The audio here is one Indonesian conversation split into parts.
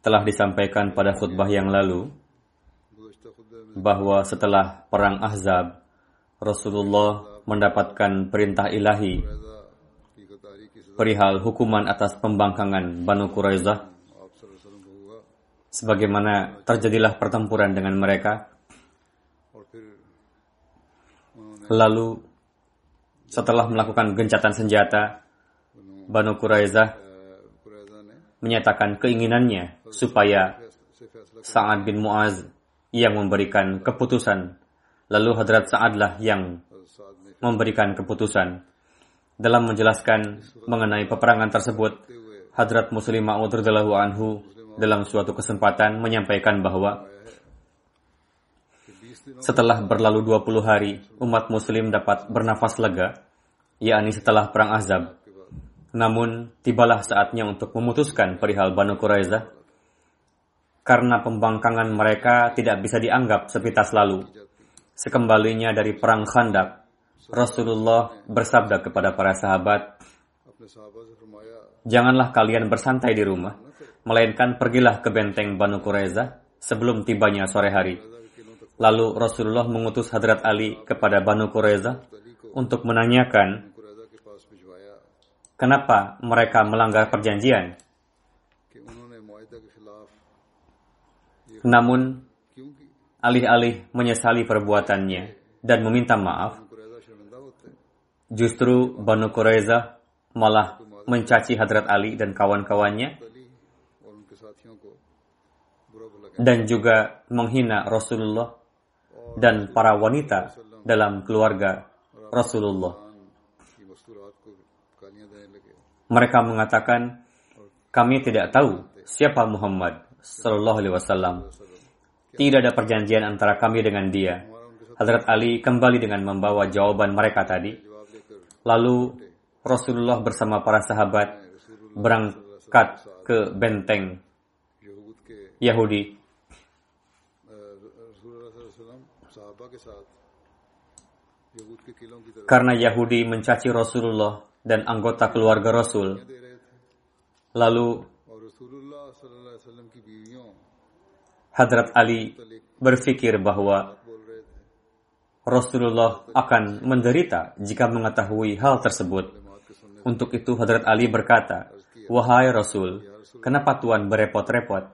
telah disampaikan pada khutbah yang lalu, bahwa setelah perang Ahzab, Rasulullah mendapatkan perintah ilahi perihal hukuman atas pembangkangan Banu Quraizah. Sebagaimana terjadilah pertempuran dengan mereka. Lalu setelah melakukan gencatan senjata Banu Quraizah menyatakan keinginannya supaya Sa'ad bin Mu'az yang memberikan keputusan. Lalu Hadrat Sa'adlah yang memberikan keputusan. Dalam menjelaskan mengenai peperangan tersebut, Hadrat Muslim Ma'ud radhiyallahu anhu dalam suatu kesempatan menyampaikan bahwa setelah berlalu 20 hari, umat muslim dapat bernafas lega, yakni setelah perang Azab. Namun, tibalah saatnya untuk memutuskan perihal Banu Quraizah karena pembangkangan mereka tidak bisa dianggap sepintas lalu. Sekembalinya dari perang Khandak, Rasulullah bersabda kepada para sahabat, "Janganlah kalian bersantai di rumah, melainkan pergilah ke benteng Banu Quraizah sebelum tibanya sore hari." Lalu Rasulullah mengutus Hadrat Ali kepada Banu Quraizah untuk menanyakan kenapa mereka melanggar perjanjian. Namun, alih-alih menyesali perbuatannya dan meminta maaf, justru Banu Quraizah malah mencaci Hadrat Ali dan kawan-kawannya dan juga menghina Rasulullah dan para wanita dalam keluarga Rasulullah. Mereka mengatakan, kami tidak tahu siapa Muhammad Sallallahu Alaihi Wasallam. Tidak ada perjanjian antara kami dengan dia. Hadrat Ali kembali dengan membawa jawaban mereka tadi. Lalu Rasulullah bersama para sahabat berangkat ke benteng Yahudi. Karena Yahudi mencaci Rasulullah dan anggota keluarga Rasul. Lalu Hadrat Ali berpikir bahwa Rasulullah akan menderita jika mengetahui hal tersebut. Untuk itu Hadrat Ali berkata, Wahai Rasul, kenapa Tuhan berepot-repot?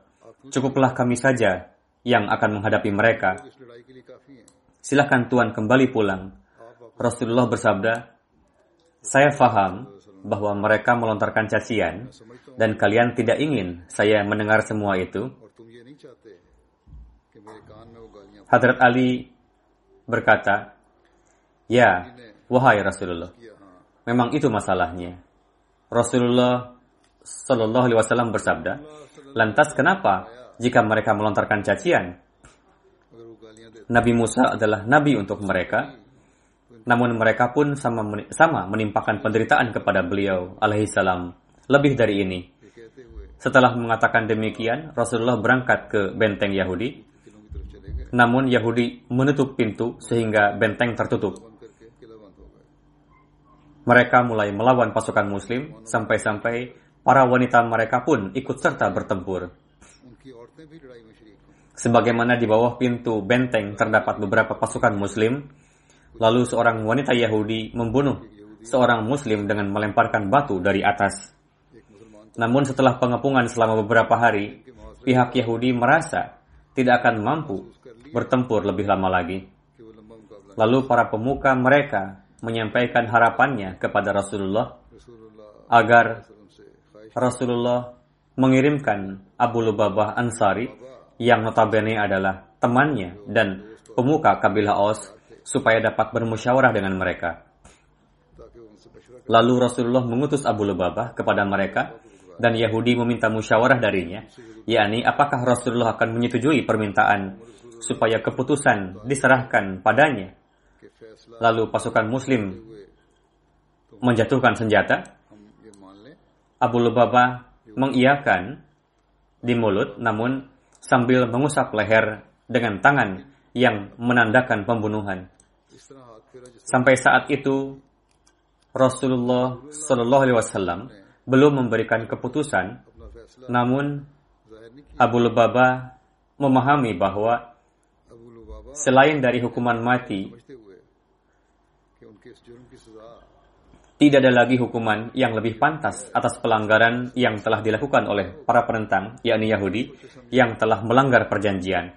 Cukuplah kami saja yang akan menghadapi mereka. Silahkan Tuhan kembali pulang. Rasulullah bersabda, saya faham bahwa mereka melontarkan cacian dan kalian tidak ingin saya mendengar semua itu. Hadrat Ali berkata, Ya, wahai Rasulullah, memang itu masalahnya. Rasulullah Shallallahu Alaihi Wasallam bersabda, lantas kenapa jika mereka melontarkan cacian? Nabi Musa adalah nabi untuk mereka, namun mereka pun sama, sama menimpakan penderitaan kepada beliau alaihissalam lebih dari ini. Setelah mengatakan demikian, Rasulullah berangkat ke benteng Yahudi. Namun Yahudi menutup pintu sehingga benteng tertutup. Mereka mulai melawan pasukan muslim sampai-sampai para wanita mereka pun ikut serta bertempur. Sebagaimana di bawah pintu benteng terdapat beberapa pasukan muslim, Lalu seorang wanita Yahudi membunuh seorang Muslim dengan melemparkan batu dari atas. Namun setelah pengepungan selama beberapa hari, pihak Yahudi merasa tidak akan mampu bertempur lebih lama lagi. Lalu para pemuka mereka menyampaikan harapannya kepada Rasulullah agar Rasulullah mengirimkan Abu Lubabah Ansari yang notabene adalah temannya dan pemuka kabilah Aus supaya dapat bermusyawarah dengan mereka. Lalu Rasulullah mengutus Abu Lubabah kepada mereka dan Yahudi meminta musyawarah darinya, yakni apakah Rasulullah akan menyetujui permintaan supaya keputusan diserahkan padanya. Lalu pasukan muslim menjatuhkan senjata. Abu Lubabah mengiyakan di mulut namun sambil mengusap leher dengan tangan yang menandakan pembunuhan. Sampai saat itu Rasulullah Shallallahu Alaihi Wasallam belum memberikan keputusan, namun Abu Lubaba memahami bahwa selain dari hukuman mati, tidak ada lagi hukuman yang lebih pantas atas pelanggaran yang telah dilakukan oleh para penentang, yakni Yahudi, yang telah melanggar perjanjian.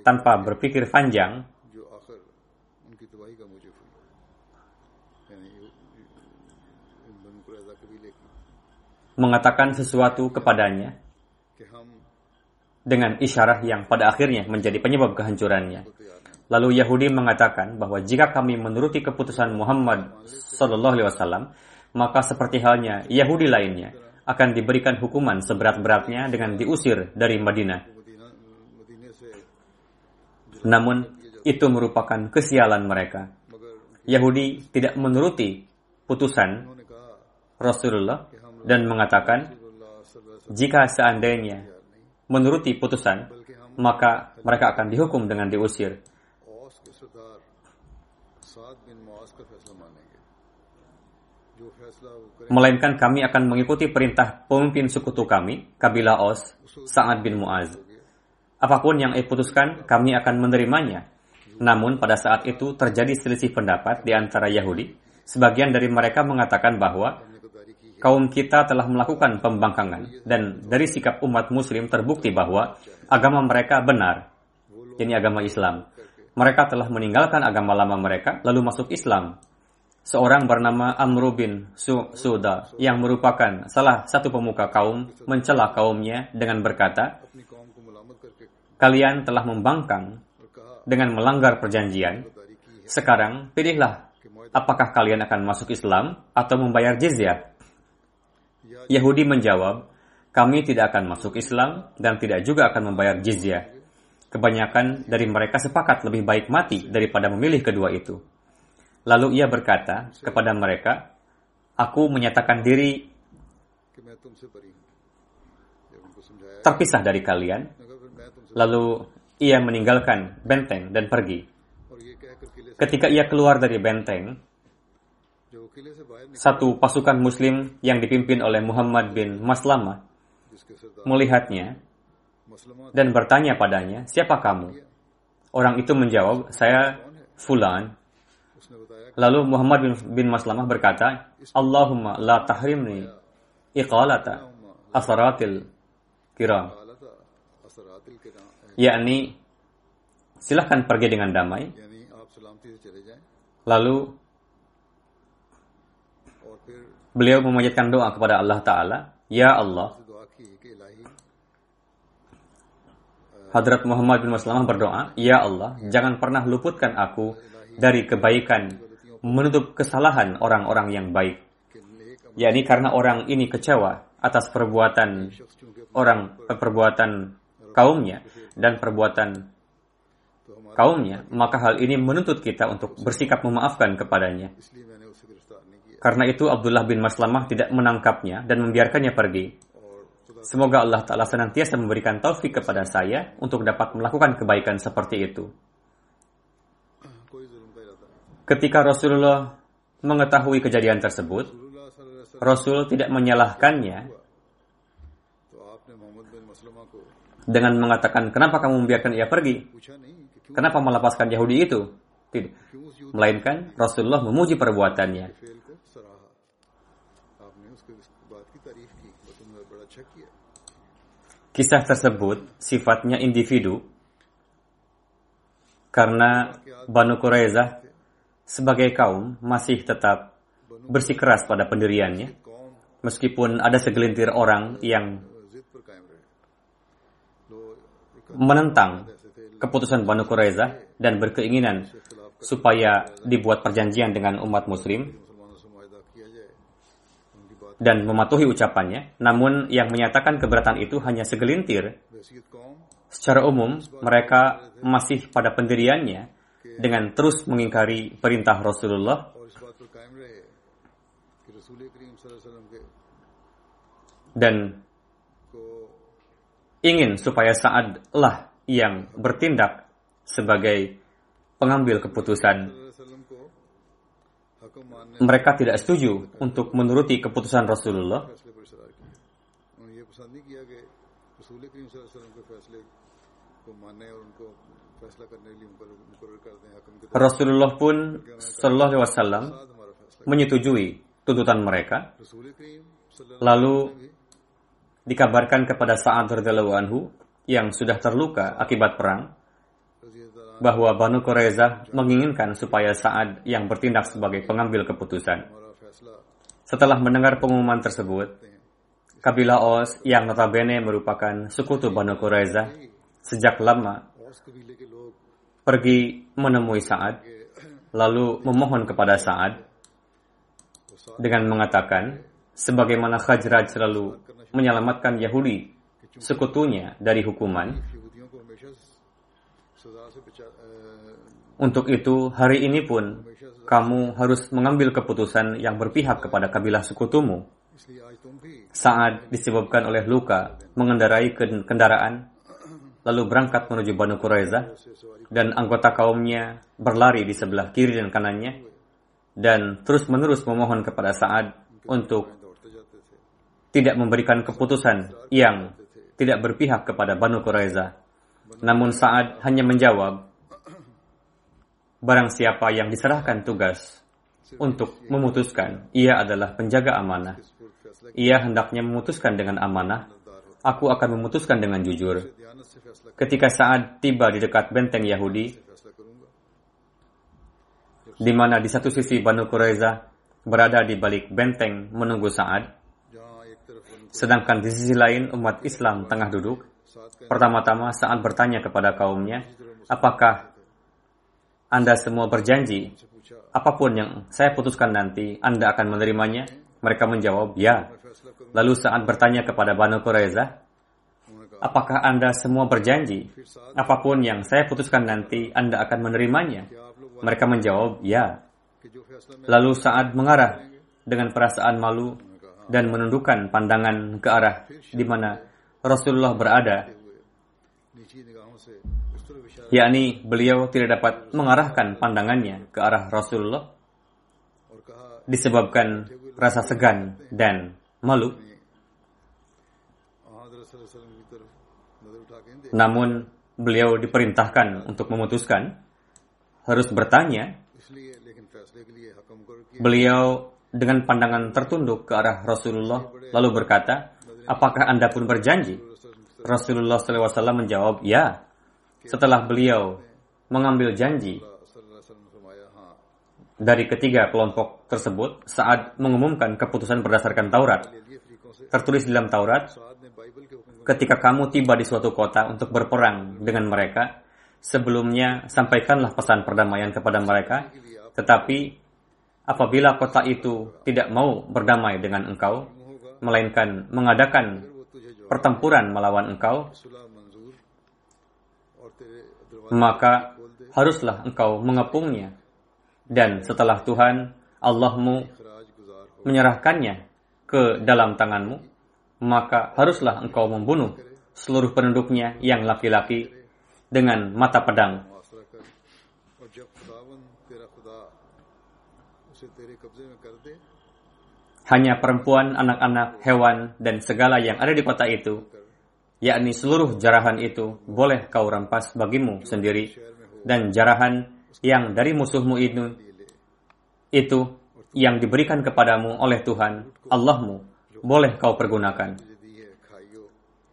Tanpa berpikir panjang, mengatakan sesuatu kepadanya dengan isyarah yang pada akhirnya menjadi penyebab kehancurannya. Lalu Yahudi mengatakan bahwa jika kami menuruti keputusan Muhammad Sallallahu Alaihi Wasallam, maka seperti halnya Yahudi lainnya akan diberikan hukuman seberat-beratnya dengan diusir dari Madinah. Namun, itu merupakan kesialan mereka. Yahudi tidak menuruti putusan Rasulullah dan mengatakan, jika seandainya menuruti putusan, maka mereka akan dihukum dengan diusir. Melainkan kami akan mengikuti perintah pemimpin sekutu kami, kabilah Os, Sa'ad bin Mu'az. Apa pun yang diputuskan, kami akan menerimanya. Namun pada saat itu terjadi selisih pendapat di antara Yahudi. Sebagian dari mereka mengatakan bahwa kaum kita telah melakukan pembangkangan dan dari sikap umat muslim terbukti bahwa agama mereka benar, ini agama Islam. Mereka telah meninggalkan agama lama mereka lalu masuk Islam. Seorang bernama Amr bin Su Suda yang merupakan salah satu pemuka kaum mencela kaumnya dengan berkata, "Kalian telah membangkang dengan melanggar perjanjian. Sekarang pilihlah apakah kalian akan masuk Islam atau membayar jizyah." Yahudi menjawab, kami tidak akan masuk Islam dan tidak juga akan membayar jizyah. Kebanyakan dari mereka sepakat lebih baik mati daripada memilih kedua itu. Lalu ia berkata kepada mereka, Aku menyatakan diri terpisah dari kalian. Lalu ia meninggalkan benteng dan pergi. Ketika ia keluar dari benteng, satu pasukan Muslim yang dipimpin oleh Muhammad bin Maslama melihatnya dan bertanya padanya, "Siapa kamu?" Orang itu menjawab, "Saya Fulan." Lalu Muhammad bin, bin Maslamah berkata, "Allahumma la tahrimni iqalata asaratil kiram." Yakni silahkan pergi dengan damai. Lalu beliau memanjatkan doa kepada Allah Ta'ala, Ya Allah, Hadrat Muhammad bin Maslamah berdoa, Ya Allah, jangan pernah luputkan aku dari kebaikan, menutup kesalahan orang-orang yang baik. yakni karena orang ini kecewa atas perbuatan orang perbuatan kaumnya dan perbuatan kaumnya, maka hal ini menuntut kita untuk bersikap memaafkan kepadanya. Karena itu Abdullah bin Maslamah tidak menangkapnya dan membiarkannya pergi. Semoga Allah Ta'ala senantiasa memberikan taufik kepada saya untuk dapat melakukan kebaikan seperti itu. Ketika Rasulullah mengetahui kejadian tersebut, Rasul tidak menyalahkannya dengan mengatakan, kenapa kamu membiarkan ia pergi? Kenapa melepaskan Yahudi itu? Tidak. Melainkan Rasulullah memuji perbuatannya Kisah tersebut sifatnya individu. Karena Banu Quraizah sebagai kaum masih tetap bersikeras pada pendiriannya meskipun ada segelintir orang yang menentang keputusan Banu Quraizah dan berkeinginan supaya dibuat perjanjian dengan umat muslim dan mematuhi ucapannya, namun yang menyatakan keberatan itu hanya segelintir. Secara umum, mereka masih pada pendiriannya dengan terus mengingkari perintah Rasulullah dan ingin supaya Sa'ad lah yang bertindak sebagai pengambil keputusan mereka tidak setuju untuk menuruti keputusan Rasulullah. Rasulullah pun sallallahu Alaihi Wasallam menyetujui tuntutan mereka. Lalu dikabarkan kepada Sa'ad radhiyallahu anhu yang sudah terluka akibat perang bahwa Banu Koreza menginginkan supaya Sa'ad yang bertindak sebagai pengambil keputusan. Setelah mendengar pengumuman tersebut, kabilah Os yang notabene merupakan sekutu Banu Koreza sejak lama pergi menemui Sa'ad lalu memohon kepada Sa'ad dengan mengatakan sebagaimana Khajraj selalu menyelamatkan Yahudi sekutunya dari hukuman untuk itu, hari ini pun kamu harus mengambil keputusan yang berpihak kepada kabilah sekutumu. Saat disebabkan oleh luka, mengendarai kendaraan, lalu berangkat menuju Banu Quraizah, dan anggota kaumnya berlari di sebelah kiri dan kanannya, dan terus-menerus memohon kepada Sa'ad untuk tidak memberikan keputusan yang tidak berpihak kepada Banu Quraizah. Namun Sa'ad hanya menjawab, Barang siapa yang diserahkan tugas untuk memutuskan, ia adalah penjaga amanah. Ia hendaknya memutuskan dengan amanah. Aku akan memutuskan dengan jujur. Ketika Sa'ad tiba di dekat benteng Yahudi, di mana di satu sisi Banu Quraiza berada di balik benteng menunggu Sa'ad, sedangkan di sisi lain umat Islam tengah duduk, Pertama-tama saat bertanya kepada kaumnya, apakah Anda semua berjanji, apa pun yang saya putuskan nanti, Anda akan menerimanya? Mereka menjawab, ya. Lalu saat bertanya kepada Banu Qureza, apakah Anda semua berjanji, apa pun yang saya putuskan nanti, Anda akan menerimanya? Mereka menjawab, ya. Lalu saat mengarah dengan perasaan malu dan menundukkan pandangan ke arah di mana Rasulullah berada, yakni beliau tidak dapat mengarahkan pandangannya ke arah Rasulullah disebabkan rasa segan dan malu. Namun beliau diperintahkan untuk memutuskan harus bertanya. Beliau dengan pandangan tertunduk ke arah Rasulullah lalu berkata, Apakah Anda pun berjanji? Rasulullah SAW menjawab, ya. Setelah beliau mengambil janji dari ketiga kelompok tersebut saat mengumumkan keputusan berdasarkan Taurat. Tertulis dalam Taurat, ketika kamu tiba di suatu kota untuk berperang dengan mereka, sebelumnya sampaikanlah pesan perdamaian kepada mereka, tetapi apabila kota itu tidak mau berdamai dengan engkau, melainkan mengadakan pertempuran melawan engkau, maka haruslah engkau mengepungnya. Dan setelah Tuhan, Allahmu menyerahkannya ke dalam tanganmu, maka haruslah engkau membunuh seluruh penduduknya yang laki-laki dengan mata pedang hanya perempuan, anak-anak, hewan, dan segala yang ada di kota itu, yakni seluruh jarahan itu, boleh kau rampas bagimu sendiri, dan jarahan yang dari musuhmu itu, itu yang diberikan kepadamu oleh Tuhan, Allahmu, boleh kau pergunakan.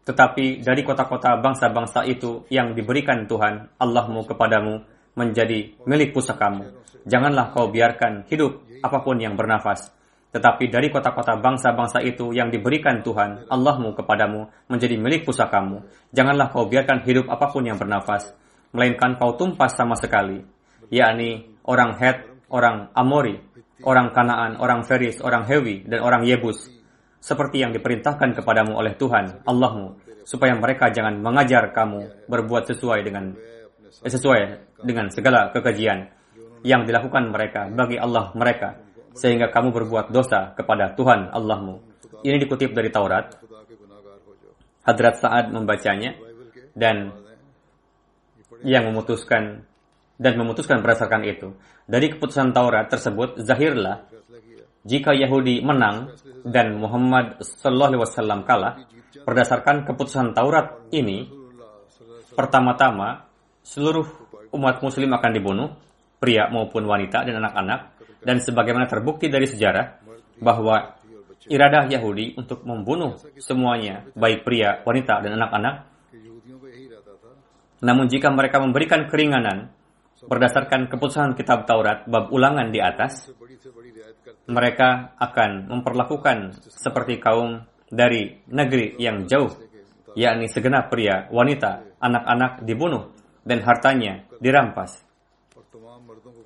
Tetapi dari kota-kota bangsa-bangsa itu yang diberikan Tuhan, Allahmu kepadamu, menjadi milik pusakamu. Janganlah kau biarkan hidup apa pun yang bernafas tetapi dari kota-kota bangsa-bangsa itu yang diberikan Tuhan, Allahmu kepadamu, menjadi milik pusakamu. Janganlah kau biarkan hidup apa pun yang bernafas, melainkan kau tumpas sama sekali, yakni orang Het, orang Amori, orang Kanaan, orang Feris, orang Hewi, dan orang Yebus, seperti yang diperintahkan kepadamu oleh Tuhan, Allahmu, supaya mereka jangan mengajar kamu berbuat sesuai dengan eh, sesuai dengan segala kekejian yang dilakukan mereka bagi Allah mereka, sehingga kamu berbuat dosa kepada Tuhan Allahmu. Ini dikutip dari Taurat. Hadrat Sa'ad membacanya dan yang memutuskan dan memutuskan berdasarkan itu. Dari keputusan Taurat tersebut, zahirlah jika Yahudi menang dan Muhammad Sallallahu Alaihi Wasallam kalah, berdasarkan keputusan Taurat ini, pertama-tama seluruh umat Muslim akan dibunuh, pria maupun wanita dan anak-anak, dan sebagaimana terbukti dari sejarah bahwa iradah Yahudi untuk membunuh semuanya, baik pria, wanita, dan anak-anak. Namun jika mereka memberikan keringanan berdasarkan keputusan kitab Taurat bab ulangan di atas, mereka akan memperlakukan seperti kaum dari negeri yang jauh, yakni segenap pria, wanita, anak-anak dibunuh dan hartanya dirampas.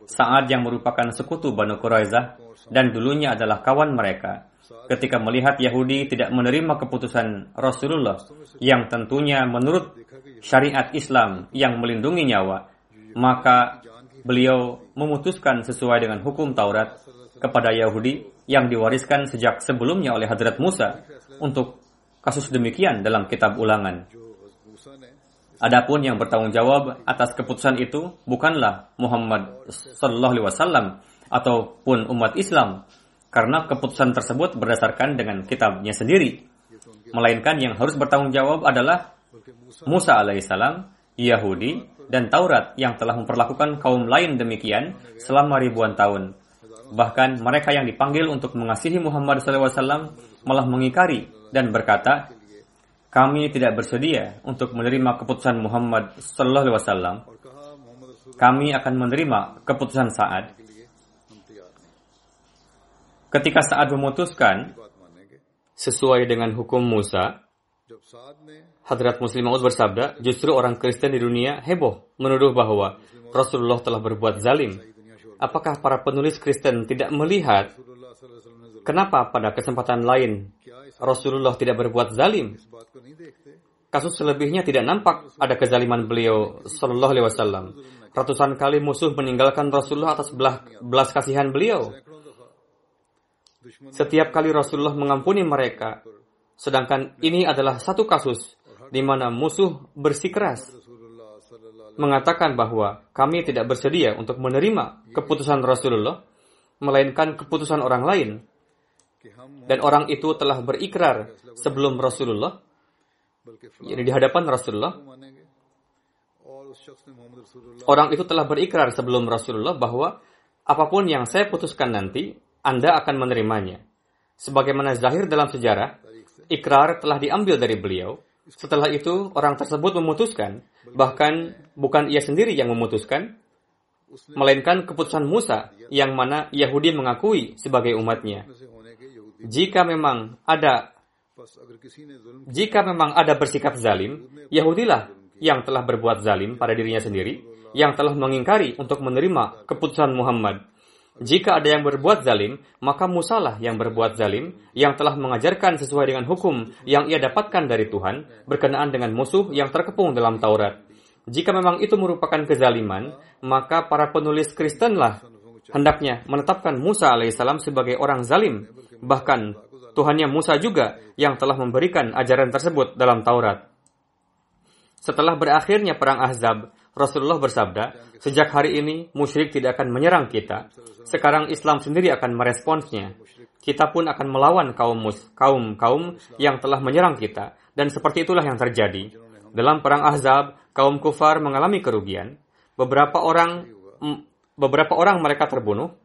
Sa'ad yang merupakan sekutu Banu Quraizah dan dulunya adalah kawan mereka. Ketika melihat Yahudi tidak menerima keputusan Rasulullah yang tentunya menurut syariat Islam yang melindungi nyawa, maka beliau memutuskan sesuai dengan hukum Taurat kepada Yahudi yang diwariskan sejak sebelumnya oleh Hadrat Musa untuk kasus demikian dalam kitab ulangan. Adapun yang bertanggung jawab atas keputusan itu bukanlah Muhammad sallallahu alaihi wasallam ataupun umat Islam karena keputusan tersebut berdasarkan dengan kitabnya sendiri. Melainkan yang harus bertanggung jawab adalah Musa alaihissalam, Yahudi, dan Taurat yang telah memperlakukan kaum lain demikian selama ribuan tahun. Bahkan mereka yang dipanggil untuk mengasihi Muhammad SAW malah mengikari dan berkata, kami tidak bersedia untuk menerima keputusan Muhammad Sallallahu Alaihi Wasallam. Kami akan menerima keputusan saat, Ketika saat memutuskan sesuai dengan hukum Musa, Hadrat Muslim Maud bersabda, justru orang Kristen di dunia heboh menuduh bahwa Rasulullah telah berbuat zalim. Apakah para penulis Kristen tidak melihat kenapa pada kesempatan lain Rasulullah tidak berbuat zalim. Kasus selebihnya tidak nampak ada kezaliman beliau Sallallahu Alaihi Wasallam. Ratusan kali musuh meninggalkan Rasulullah atas belah, belas kasihan beliau. Setiap kali Rasulullah mengampuni mereka, sedangkan ini adalah satu kasus di mana musuh bersikeras mengatakan bahwa kami tidak bersedia untuk menerima keputusan Rasulullah, melainkan keputusan orang lain. Dan orang itu telah berikrar sebelum Rasulullah, Jadi di hadapan Rasulullah. Orang itu telah berikrar sebelum Rasulullah bahwa apa pun yang saya putuskan nanti, Anda akan menerimanya. Sebagaimana zahir dalam sejarah, ikrar telah diambil dari beliau. Setelah itu, orang tersebut memutuskan, bahkan bukan ia sendiri yang memutuskan, melainkan keputusan Musa yang mana Yahudi mengakui sebagai umatnya jika memang ada jika memang ada bersikap zalim, Yahudilah yang telah berbuat zalim pada dirinya sendiri, yang telah mengingkari untuk menerima keputusan Muhammad. Jika ada yang berbuat zalim, maka Musalah yang berbuat zalim, yang telah mengajarkan sesuai dengan hukum yang ia dapatkan dari Tuhan, berkenaan dengan musuh yang terkepung dalam Taurat. Jika memang itu merupakan kezaliman, maka para penulis Kristenlah hendaknya menetapkan Musa alaihissalam sebagai orang zalim Bahkan Tuhannya Musa juga yang telah memberikan ajaran tersebut dalam Taurat. Setelah berakhirnya perang Ahzab, Rasulullah bersabda, sejak hari ini musyrik tidak akan menyerang kita. Sekarang Islam sendiri akan meresponsnya. Kita pun akan melawan kaum mus, kaum kaum yang telah menyerang kita. Dan seperti itulah yang terjadi. Dalam perang Ahzab, kaum kufar mengalami kerugian. Beberapa orang beberapa orang mereka terbunuh,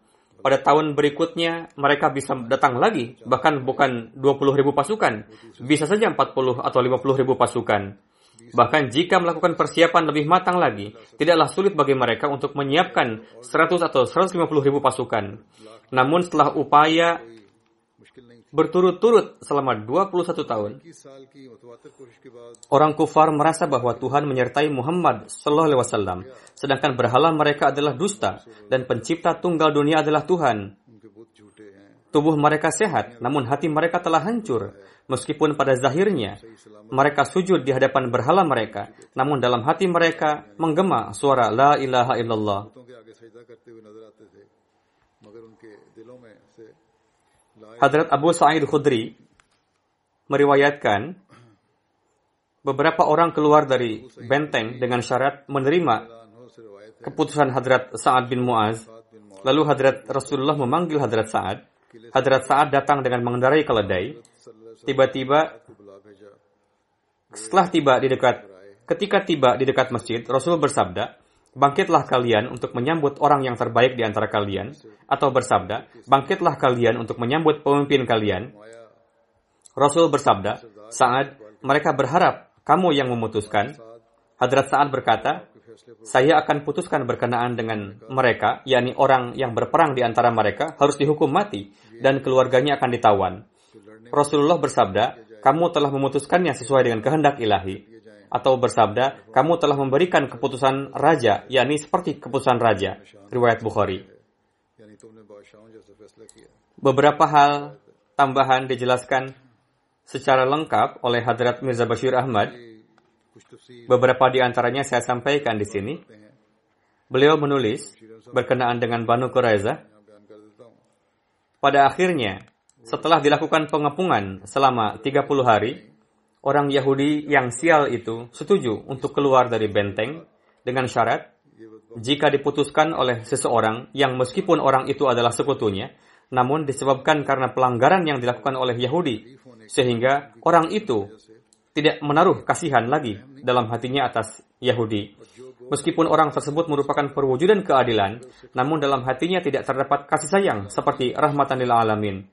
pada tahun berikutnya mereka bisa datang lagi, bahkan bukan 20 ribu pasukan, bisa saja 40 atau 50 ribu pasukan. Bahkan jika melakukan persiapan lebih matang lagi, tidaklah sulit bagi mereka untuk menyiapkan 100 atau 150 ribu pasukan. Namun setelah upaya berturut-turut selama 21 tahun, orang kufar merasa bahwa Tuhan menyertai Muhammad Sallallahu Alaihi Wasallam, sedangkan berhala mereka adalah dusta dan pencipta tunggal dunia adalah Tuhan. Tubuh mereka sehat, namun hati mereka telah hancur. Meskipun pada zahirnya mereka sujud di hadapan berhala mereka, namun dalam hati mereka menggema suara La ilaha illallah. Hadrat Abu Sa'id Khudri meriwayatkan beberapa orang keluar dari benteng dengan syarat menerima keputusan Hadrat Sa'ad bin Mu'az. Lalu Hadrat Rasulullah memanggil Hadrat Sa'ad. Hadrat Sa'ad datang dengan mengendarai keledai. Tiba-tiba setelah tiba di dekat ketika tiba di dekat masjid, Rasul bersabda, Bangkitlah kalian untuk menyambut orang yang terbaik di antara kalian, atau bersabda, bangkitlah kalian untuk menyambut pemimpin kalian. Rasul bersabda, saat mereka berharap kamu yang memutuskan. Hadrat Sa'ad berkata, saya akan putuskan berkenaan dengan mereka, yakni orang yang berperang di antara mereka harus dihukum mati dan keluarganya akan ditawan. Rasulullah bersabda, kamu telah memutuskannya sesuai dengan kehendak ilahi atau bersabda, kamu telah memberikan keputusan raja, yakni seperti keputusan raja. Riwayat Bukhari. Beberapa hal tambahan dijelaskan secara lengkap oleh Hadrat Mirza Bashir Ahmad. Beberapa di antaranya saya sampaikan di sini. Beliau menulis berkenaan dengan Banu Quraiza. Pada akhirnya, setelah dilakukan pengepungan selama 30 hari, orang Yahudi yang sial itu setuju untuk keluar dari benteng dengan syarat jika diputuskan oleh seseorang yang meskipun orang itu adalah sekutunya, namun disebabkan karena pelanggaran yang dilakukan oleh Yahudi, sehingga orang itu tidak menaruh kasihan lagi dalam hatinya atas Yahudi. Meskipun orang tersebut merupakan perwujudan keadilan, namun dalam hatinya tidak terdapat kasih sayang seperti rahmatan lil alamin.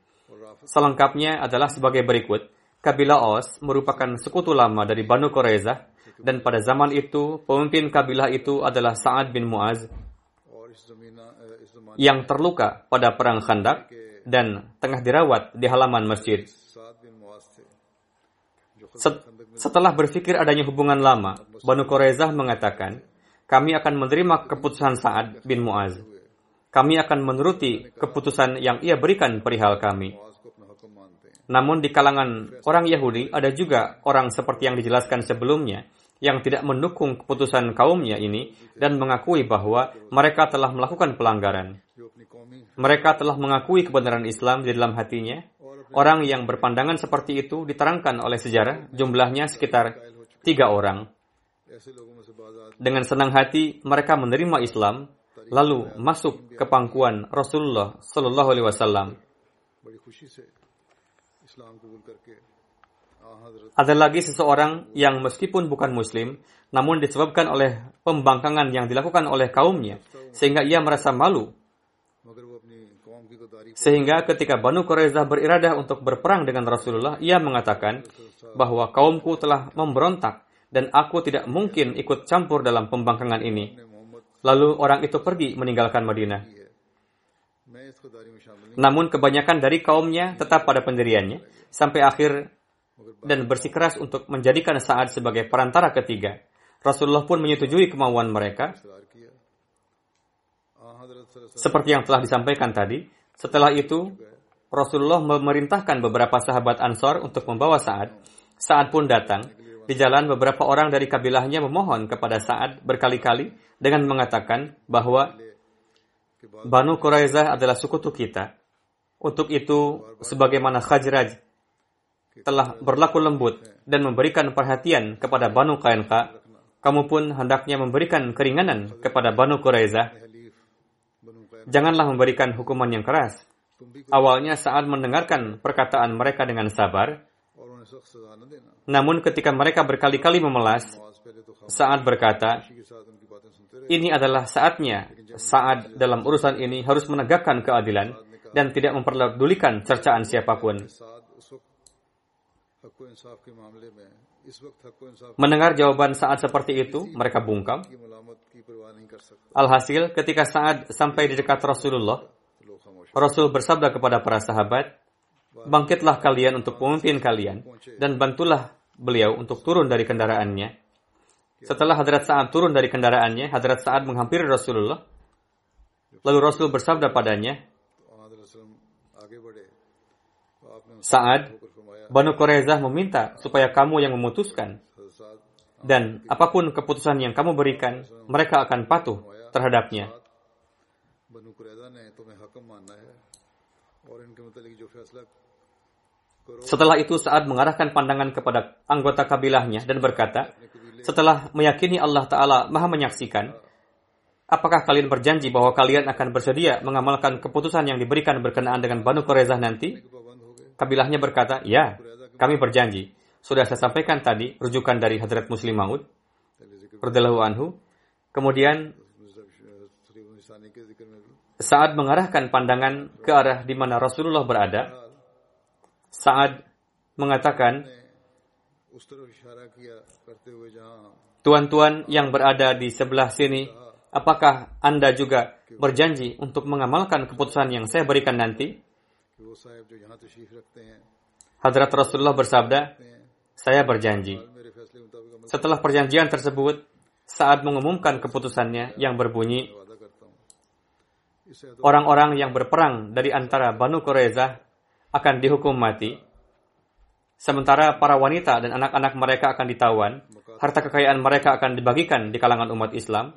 Selengkapnya adalah sebagai berikut. Kabilah Aus merupakan sekutu lama dari Banu Quraiza dan pada zaman itu pemimpin kabilah itu adalah Sa'ad bin Mu'az yang terluka pada perang Khandak dan tengah dirawat di halaman masjid. Setelah berpikir adanya hubungan lama, Banu Quraiza mengatakan, kami akan menerima keputusan Sa'ad bin Mu'az. Kami akan menuruti keputusan yang ia berikan perihal kami. Namun di kalangan orang Yahudi ada juga orang seperti yang dijelaskan sebelumnya yang tidak mendukung keputusan kaumnya ini dan mengakui bahwa mereka telah melakukan pelanggaran. Mereka telah mengakui kebenaran Islam di dalam hatinya. Orang yang berpandangan seperti itu diterangkan oleh sejarah jumlahnya sekitar tiga orang. Dengan senang hati mereka menerima Islam lalu masuk ke pangkuan Rasulullah Shallallahu Alaihi Wasallam. Ada lagi seseorang yang meskipun bukan muslim, namun disebabkan oleh pembangkangan yang dilakukan oleh kaumnya, sehingga ia merasa malu. Sehingga ketika Banu Quraiza beriradah untuk berperang dengan Rasulullah, ia mengatakan bahwa kaumku telah memberontak dan aku tidak mungkin ikut campur dalam pembangkangan ini. Lalu orang itu pergi meninggalkan Madinah. Namun kebanyakan dari kaumnya tetap pada pendiriannya sampai akhir dan bersikeras untuk menjadikan Sa'ad sebagai perantara ketiga. Rasulullah pun menyetujui kemauan mereka. Seperti yang telah disampaikan tadi, setelah itu Rasulullah memerintahkan beberapa sahabat Ansor untuk membawa Sa'ad. Sa'ad pun datang. Di jalan beberapa orang dari kabilahnya memohon kepada Sa'ad berkali-kali dengan mengatakan bahwa Banu Quraizah adalah sekutu kita. Untuk itu, sebagaimana Khajraj telah berlaku lembut dan memberikan perhatian kepada Banu Qainqa, kamu pun hendaknya memberikan keringanan kepada Banu Quraizah. Janganlah memberikan hukuman yang keras. Awalnya saat mendengarkan perkataan mereka dengan sabar, namun ketika mereka berkali-kali memelas, saat berkata, ini adalah saatnya saat dalam urusan ini harus menegakkan keadilan dan tidak memperdulikan cercaan siapa pun. Mendengar jawaban saat seperti itu, mereka bungkam. Alhasil, ketika saat sampai di dekat Rasulullah, Rasul bersabda kepada para sahabat, Bangkitlah kalian untuk pemimpin kalian, dan bantulah beliau untuk turun dari kendaraannya. Setelah Hadrat saat turun dari kendaraannya, Hadrat saat menghampiri Rasulullah Lalu Rasul bersabda padanya, Saat Banu Quraizah meminta supaya kamu yang memutuskan. Dan apa pun keputusan yang kamu berikan, mereka akan patuh terhadapnya. Setelah itu Sa'ad mengarahkan pandangan kepada anggota kabilahnya dan berkata, setelah meyakini Allah Ta'ala maha menyaksikan, Apakah kalian berjanji bahwa kalian akan bersedia mengamalkan keputusan yang diberikan berkenaan dengan Banu Qurayzah nanti? Kabilahnya berkata, "Ya, kami berjanji." Sudah saya sampaikan tadi rujukan dari Hadrat Muslim Maud radhiyallahu anhu. Kemudian saat mengarahkan pandangan ke arah di mana Rasulullah berada, saat mengatakan, "Tuan-tuan yang berada di sebelah sini, Apakah Anda juga berjanji untuk mengamalkan keputusan yang saya berikan nanti? Hadrat Rasulullah bersabda, saya berjanji. Setelah perjanjian tersebut, saat mengumumkan keputusannya yang berbunyi, orang-orang yang berperang dari antara Banu Qureza akan dihukum mati, sementara para wanita dan anak-anak mereka akan ditawan, harta kekayaan mereka akan dibagikan di kalangan umat Islam,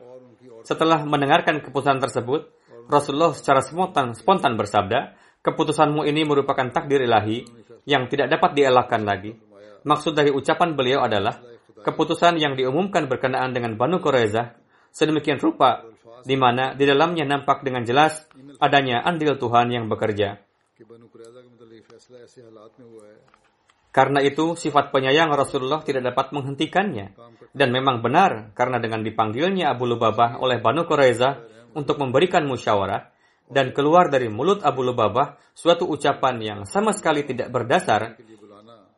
setelah mendengarkan keputusan tersebut, Rasulullah secara spontan, spontan bersabda, keputusanmu ini merupakan takdir ilahi yang tidak dapat dielakkan lagi. Maksud dari ucapan beliau adalah, keputusan yang diumumkan berkenaan dengan Banu Quraizah, sedemikian rupa, di mana di dalamnya nampak dengan jelas adanya andil Tuhan yang bekerja. Karena itu, sifat penyayang Rasulullah tidak dapat menghentikannya. Dan memang benar, karena dengan dipanggilnya Abu Lubabah oleh Banu Quraiza untuk memberikan musyawarah, dan keluar dari mulut Abu Lubabah suatu ucapan yang sama sekali tidak berdasar,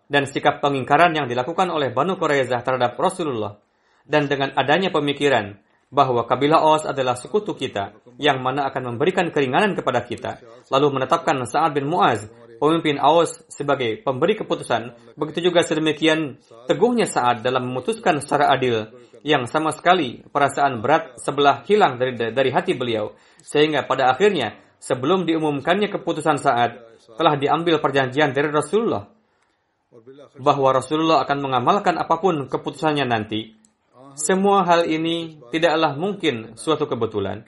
dan sikap pengingkaran yang dilakukan oleh Banu Quraiza terhadap Rasulullah, dan dengan adanya pemikiran bahwa kabilah Aus adalah sekutu kita, yang mana akan memberikan keringanan kepada kita, lalu menetapkan Sa'ad bin Mu'az pemimpin Aus sebagai pemberi keputusan, begitu juga sedemikian teguhnya saat dalam memutuskan secara adil yang sama sekali perasaan berat sebelah hilang dari, dari hati beliau. Sehingga pada akhirnya sebelum diumumkannya keputusan saat telah diambil perjanjian dari Rasulullah bahwa Rasulullah akan mengamalkan apa pun keputusannya nanti. Semua hal ini tidaklah mungkin suatu kebetulan.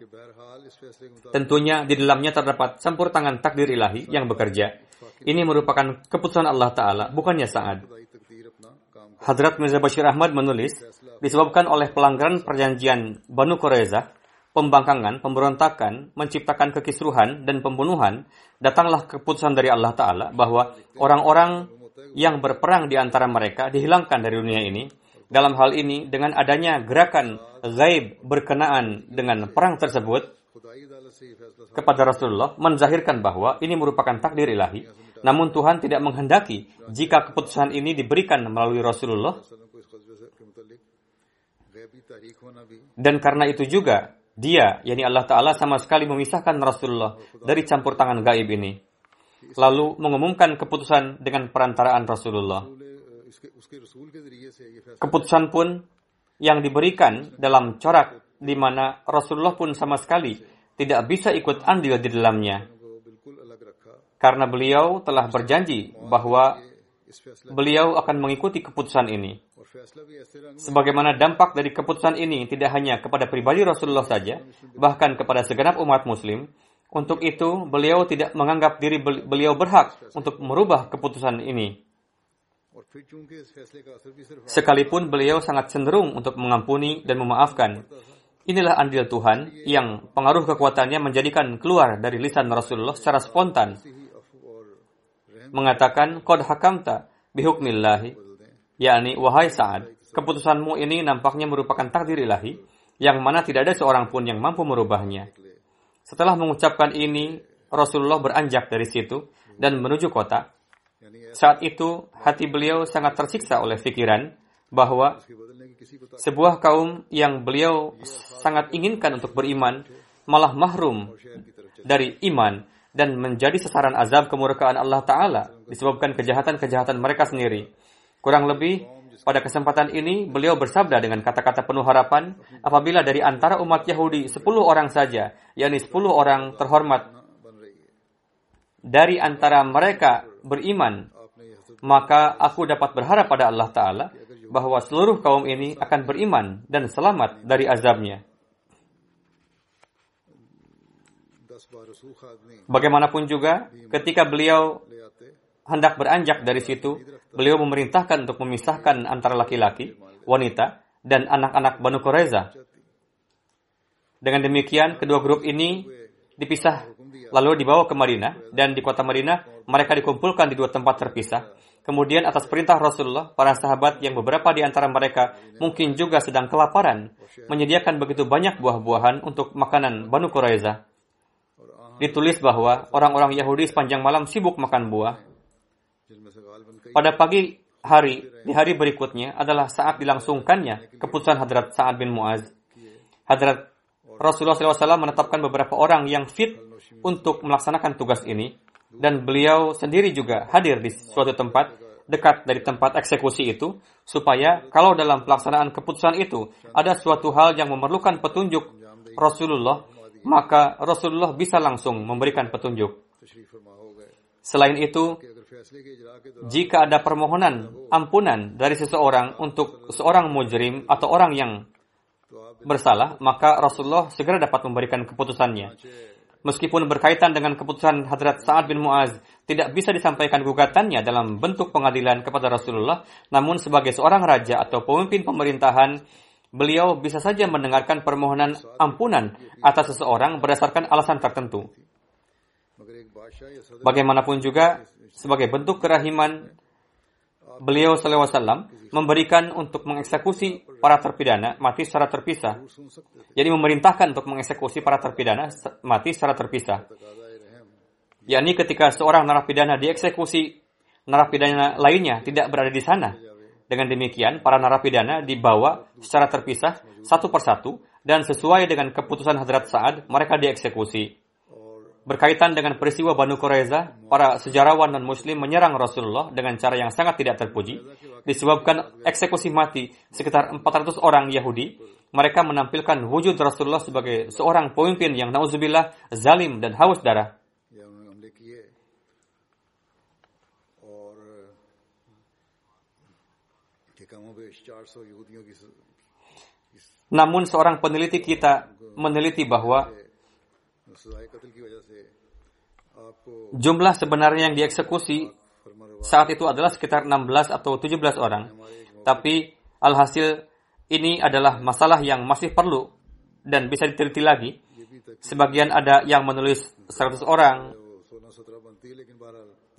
Tentunya di dalamnya terdapat campur tangan takdir ilahi yang bekerja. Ini merupakan keputusan Allah Ta'ala, bukannya Sa'ad. Hadrat Mirza Bashir Ahmad menulis, disebabkan oleh pelanggaran perjanjian Banu Quraiza, pembangkangan, pemberontakan, menciptakan kekisruhan dan pembunuhan, datanglah keputusan dari Allah Ta'ala bahwa orang-orang yang berperang di antara mereka dihilangkan dari dunia ini. Dalam hal ini, dengan adanya gerakan gaib berkenaan dengan perang tersebut, kepada Rasulullah menzahirkan bahwa ini merupakan takdir ilahi namun Tuhan tidak menghendaki jika keputusan ini diberikan melalui Rasulullah. Dan karena itu juga, dia, yakni Allah Ta'ala sama sekali memisahkan Rasulullah dari campur tangan gaib ini. Lalu mengumumkan keputusan dengan perantaraan Rasulullah. Keputusan pun yang diberikan dalam corak di mana Rasulullah pun sama sekali tidak bisa ikut andil di dalamnya karena beliau telah berjanji bahwa beliau akan mengikuti keputusan ini. Sebagaimana dampak dari keputusan ini tidak hanya kepada pribadi Rasulullah saja, bahkan kepada segenap umat muslim, untuk itu, beliau tidak menganggap diri beliau berhak untuk merubah keputusan ini. Sekalipun beliau sangat cenderung untuk mengampuni dan memaafkan, Inilah andil Tuhan iya. yang pengaruh kekuatannya menjadikan keluar dari lisan Rasulullah secara spontan. Mengatakan, Qad hakamta bihukmillahi, yakni wahai Sa'ad, keputusanmu ini nampaknya merupakan takdir ilahi, yang mana tidak ada seorang pun yang mampu merubahnya. Setelah mengucapkan ini, Rasulullah beranjak dari situ dan menuju kota. Saat itu, hati beliau sangat tersiksa oleh pikiran, bahwa sebuah kaum yang beliau sangat inginkan untuk beriman malah mahrum dari iman dan menjadi sasaran azab kemurkaan Allah Ta'ala disebabkan kejahatan-kejahatan mereka sendiri. Kurang lebih, pada kesempatan ini beliau bersabda dengan kata-kata penuh harapan, apabila dari antara umat Yahudi 10 orang saja, yakni 10 orang terhormat, dari antara mereka beriman, maka aku dapat berharap pada Allah Ta'ala bahwa seluruh kaum ini akan beriman dan selamat dari azabnya. Bagaimanapun juga, ketika beliau hendak beranjak dari situ, beliau memerintahkan untuk memisahkan antara laki-laki, wanita, dan anak-anak Banu Quraiza. Dengan demikian, kedua grup ini dipisah lalu dibawa ke Madinah dan di kota Madinah mereka dikumpulkan di dua tempat terpisah Kemudian atas perintah Rasulullah, para sahabat yang beberapa di antara mereka mungkin juga sedang kelaparan, menyediakan begitu banyak buah-buahan untuk makanan Banu Quraizah. Ditulis bahwa orang-orang Yahudi sepanjang malam sibuk makan buah. Pada pagi hari, di hari berikutnya adalah saat dilangsungkannya keputusan Hadrat Sa'ad bin Mu'az. Hadrat Rasulullah SAW menetapkan beberapa orang yang fit untuk melaksanakan tugas ini, dan beliau sendiri juga hadir di suatu tempat dekat dari tempat eksekusi itu supaya kalau dalam pelaksanaan keputusan itu ada suatu hal yang memerlukan petunjuk Rasulullah maka Rasulullah bisa langsung memberikan petunjuk. Selain itu, jika ada permohonan ampunan dari seseorang untuk seorang mujrim atau orang yang bersalah, maka Rasulullah segera dapat memberikan keputusannya meskipun berkaitan dengan keputusan Hadrat Sa'ad bin Mu'az, tidak bisa disampaikan gugatannya dalam bentuk pengadilan kepada Rasulullah, namun sebagai seorang raja atau pemimpin pemerintahan, beliau bisa saja mendengarkan permohonan ampunan atas seseorang berdasarkan alasan tertentu. Bagaimanapun juga, sebagai bentuk kerahiman, beliau SAW memberikan untuk mengeksekusi para terpidana mati secara terpisah. Jadi memerintahkan untuk mengeksekusi para terpidana mati secara terpisah. Yakni ketika seorang narapidana dieksekusi, narapidana lainnya tidak berada di sana. Dengan demikian, para narapidana dibawa secara terpisah satu persatu dan sesuai dengan keputusan Hadrat Saad, mereka dieksekusi berkaitan dengan peristiwa Banu Quraiza, para sejarawan dan muslim menyerang Rasulullah dengan cara yang sangat tidak terpuji, disebabkan eksekusi mati sekitar 400 orang Yahudi. Mereka menampilkan wujud Rasulullah sebagai seorang pemimpin yang na'udzubillah, zalim dan haus darah. Namun seorang peneliti kita meneliti bahwa Jumlah sebenarnya yang dieksekusi saat itu adalah sekitar 16 atau 17 orang. Tapi alhasil ini adalah masalah yang masih perlu dan bisa diteliti lagi. Sebagian ada yang menulis 100 orang,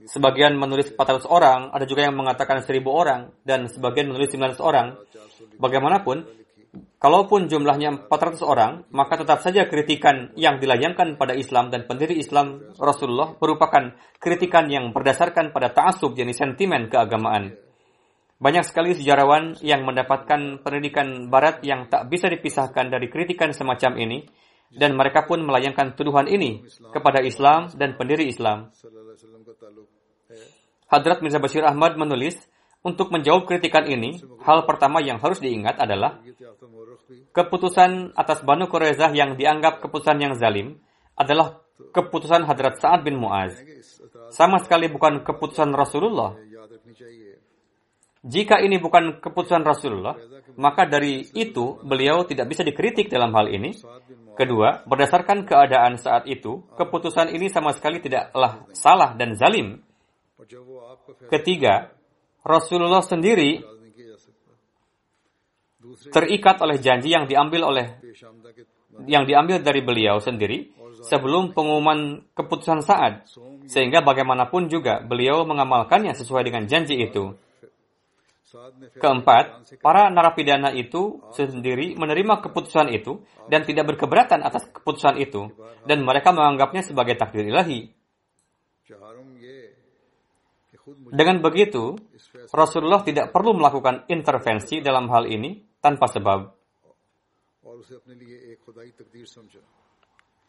sebagian menulis 400 orang, ada juga yang mengatakan 1000 orang, dan sebagian menulis 900 orang. Bagaimanapun, Kalaupun jumlahnya 400 orang, maka tetap saja kritikan yang dilayangkan pada Islam dan pendiri Islam Rasulullah merupakan kritikan yang berdasarkan pada ta'asub jenis sentimen keagamaan. Banyak sekali sejarawan yang mendapatkan pendidikan barat yang tak bisa dipisahkan dari kritikan semacam ini dan mereka pun melayangkan tuduhan ini kepada Islam dan pendiri Islam. Hadrat Mirza Bashir Ahmad menulis, untuk menjawab kritikan ini, hal pertama yang harus diingat adalah keputusan atas Banu Qurayzah yang dianggap keputusan yang zalim adalah keputusan Hadrat Sa'ad bin Mu'az. Sama sekali bukan keputusan Rasulullah. Jika ini bukan keputusan Rasulullah, maka dari itu beliau tidak bisa dikritik dalam hal ini. Kedua, berdasarkan keadaan saat itu, keputusan ini sama sekali tidaklah salah dan zalim. Ketiga, Rasulullah sendiri terikat oleh janji yang diambil oleh yang diambil dari beliau sendiri sebelum pengumuman keputusan saat sehingga bagaimanapun juga beliau mengamalkannya sesuai dengan janji itu. Keempat, para narapidana itu sendiri menerima keputusan itu dan tidak berkeberatan atas keputusan itu dan mereka menganggapnya sebagai takdir ilahi. Dengan begitu, Rasulullah tidak perlu melakukan intervensi dalam hal ini tanpa sebab.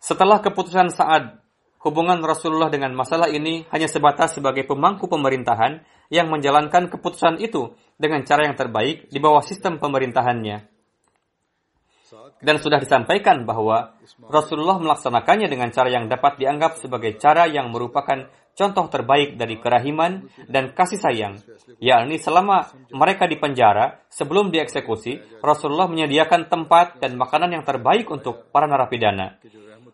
Setelah keputusan saat hubungan Rasulullah dengan masalah ini hanya sebatas sebagai pemangku pemerintahan yang menjalankan keputusan itu dengan cara yang terbaik di bawah sistem pemerintahannya. Dan sudah disampaikan bahwa Rasulullah melaksanakannya dengan cara yang dapat dianggap sebagai cara yang merupakan contoh terbaik dari kerahiman dan kasih sayang, yakni selama mereka di penjara sebelum dieksekusi, Rasulullah menyediakan tempat dan makanan yang terbaik untuk para narapidana.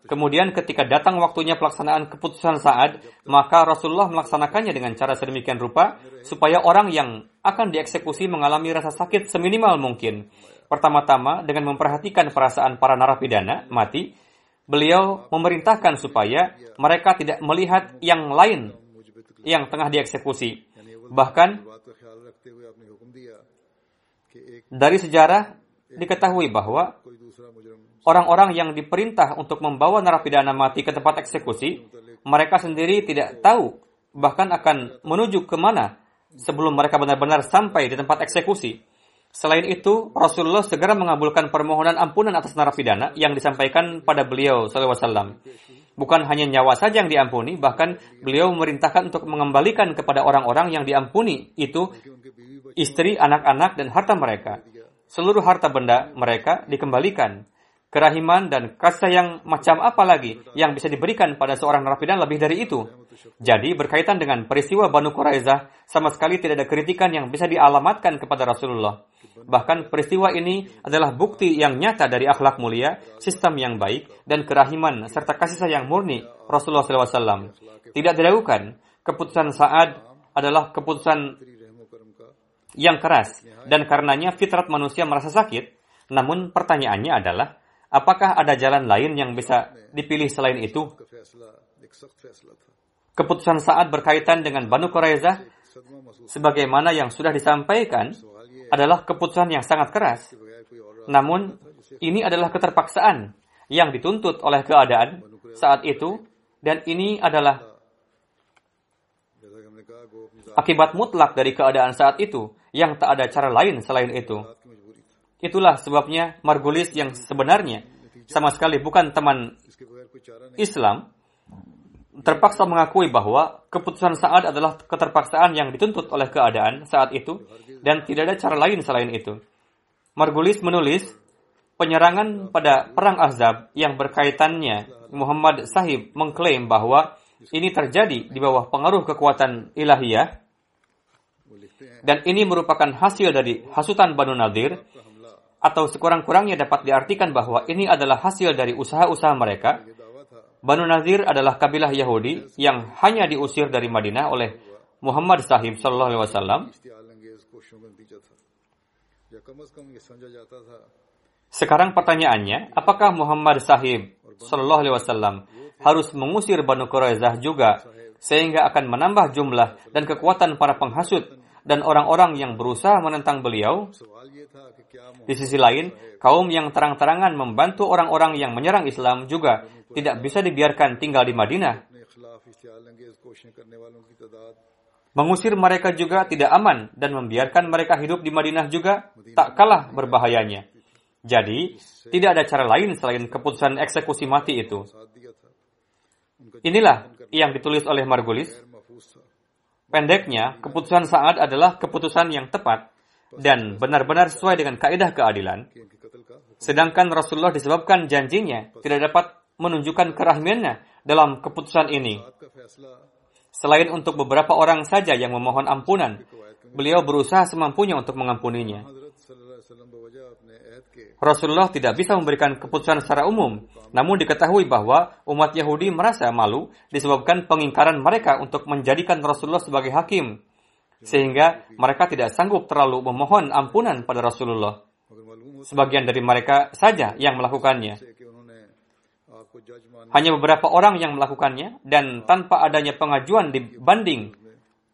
Kemudian ketika datang waktunya pelaksanaan keputusan saat, maka Rasulullah melaksanakannya dengan cara sedemikian rupa supaya orang yang akan dieksekusi mengalami rasa sakit seminimal mungkin. Pertama-tama dengan memperhatikan perasaan para narapidana mati, beliau memerintahkan supaya mereka tidak melihat yang lain yang tengah dieksekusi. Bahkan dari sejarah diketahui bahwa orang-orang yang diperintah untuk membawa narapidana mati ke tempat eksekusi, mereka sendiri tidak tahu bahkan akan menuju ke mana sebelum mereka benar-benar sampai di tempat eksekusi. Selain itu, Rasulullah segera mengabulkan permohonan ampunan atas narapidana yang disampaikan pada beliau SAW. Bukan hanya nyawa saja yang diampuni, bahkan beliau memerintahkan untuk mengembalikan kepada orang-orang yang diampuni itu istri, anak-anak, dan harta mereka. Seluruh harta benda mereka dikembalikan. Kerahiman dan kasih sayang macam apa lagi yang bisa diberikan pada seorang narapidana lebih dari itu? Jadi berkaitan dengan peristiwa Banu Quraizah, sama sekali tidak ada kritikan yang bisa dialamatkan kepada Rasulullah. Bahkan peristiwa ini adalah bukti yang nyata dari akhlak mulia, sistem yang baik, dan kerahiman serta kasih sayang murni Rasulullah SAW. Tidak diragukan, keputusan Sa'ad adalah keputusan yang keras, dan karenanya fitrat manusia merasa sakit. Namun pertanyaannya adalah, apakah ada jalan lain yang bisa dipilih selain itu? keputusan saat berkaitan dengan Banu Quraizah sebagaimana yang sudah disampaikan adalah keputusan yang sangat keras. Namun ini adalah keterpaksaan yang dituntut oleh keadaan saat itu dan ini adalah akibat mutlak dari keadaan saat itu yang tak ada cara lain selain itu. Itulah sebabnya Margulis yang sebenarnya sama sekali bukan teman Islam terpaksa mengakui bahwa keputusan saat adalah keterpaksaan yang dituntut oleh keadaan saat itu dan tidak ada cara lain selain itu. Margulis menulis, penyerangan pada Perang Ahzab yang berkaitannya Muhammad Sahib mengklaim bahwa ini terjadi di bawah pengaruh kekuatan ilahiyah dan ini merupakan hasil dari hasutan Banu Nadir atau sekurang-kurangnya dapat diartikan bahwa ini adalah hasil dari usaha-usaha mereka Banu Nazir adalah kabilah Yahudi yang hanya diusir dari Madinah oleh Muhammad Sahib Sallallahu Alaihi Wasallam. Sekarang pertanyaannya, apakah Muhammad Sahib Sallallahu Alaihi Wasallam harus mengusir Banu Quraizah juga sehingga akan menambah jumlah dan kekuatan para penghasut dan orang-orang yang berusaha menentang beliau. Di sisi lain, kaum yang terang-terangan membantu orang-orang yang menyerang Islam juga tidak bisa dibiarkan tinggal di Madinah. Mengusir mereka juga tidak aman dan membiarkan mereka hidup di Madinah juga tak kalah berbahayanya. Jadi, tidak ada cara lain selain keputusan eksekusi mati itu. Inilah yang ditulis oleh Margulis Pendeknya, keputusan Sa'ad adalah keputusan yang tepat dan benar-benar sesuai dengan kaedah keadilan. Sedangkan Rasulullah disebabkan janjinya tidak dapat menunjukkan kerahmiannya dalam keputusan ini. Selain untuk beberapa orang saja yang memohon ampunan, beliau berusaha semampunya untuk mengampuninya. Rasulullah tidak bisa memberikan keputusan secara umum, namun diketahui bahwa umat Yahudi merasa malu disebabkan pengingkaran mereka untuk menjadikan Rasulullah sebagai hakim, sehingga mereka tidak sanggup terlalu memohon ampunan pada Rasulullah. Sebagian dari mereka saja yang melakukannya. Hanya beberapa orang yang melakukannya dan tanpa adanya pengajuan dibanding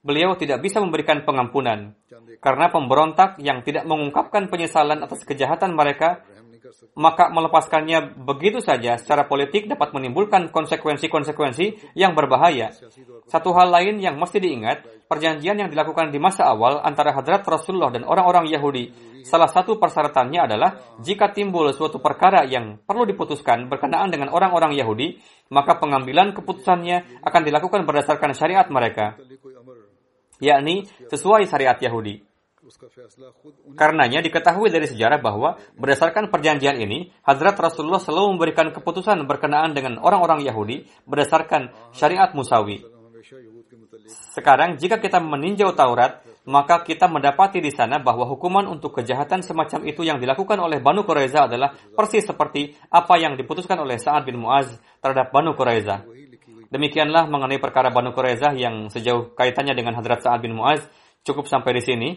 beliau tidak bisa memberikan pengampunan karena pemberontak yang tidak mengungkapkan penyesalan atas kejahatan mereka maka melepaskannya begitu saja secara politik dapat menimbulkan konsekuensi-konsekuensi yang berbahaya. Satu hal lain yang mesti diingat, perjanjian yang dilakukan di masa awal antara Hadrat Rasulullah dan orang-orang Yahudi, salah satu persyaratannya adalah jika timbul suatu perkara yang perlu diputuskan berkenaan dengan orang-orang Yahudi, maka pengambilan keputusannya akan dilakukan berdasarkan syariat mereka yakni sesuai syariat Yahudi. Karenanya diketahui dari sejarah bahwa berdasarkan perjanjian ini, Hazrat Rasulullah selalu memberikan keputusan berkenaan dengan orang-orang Yahudi berdasarkan syariat Musawi. Sekarang jika kita meninjau Taurat, maka kita mendapati di sana bahwa hukuman untuk kejahatan semacam itu yang dilakukan oleh Banu Quraiza adalah persis seperti apa yang diputuskan oleh Sa'ad bin Mu'az terhadap Banu Quraiza. Demikianlah mengenai perkara Banu Qurayzah yang sejauh kaitannya dengan Hadrat Sa'ad bin Mu'az cukup sampai di sini.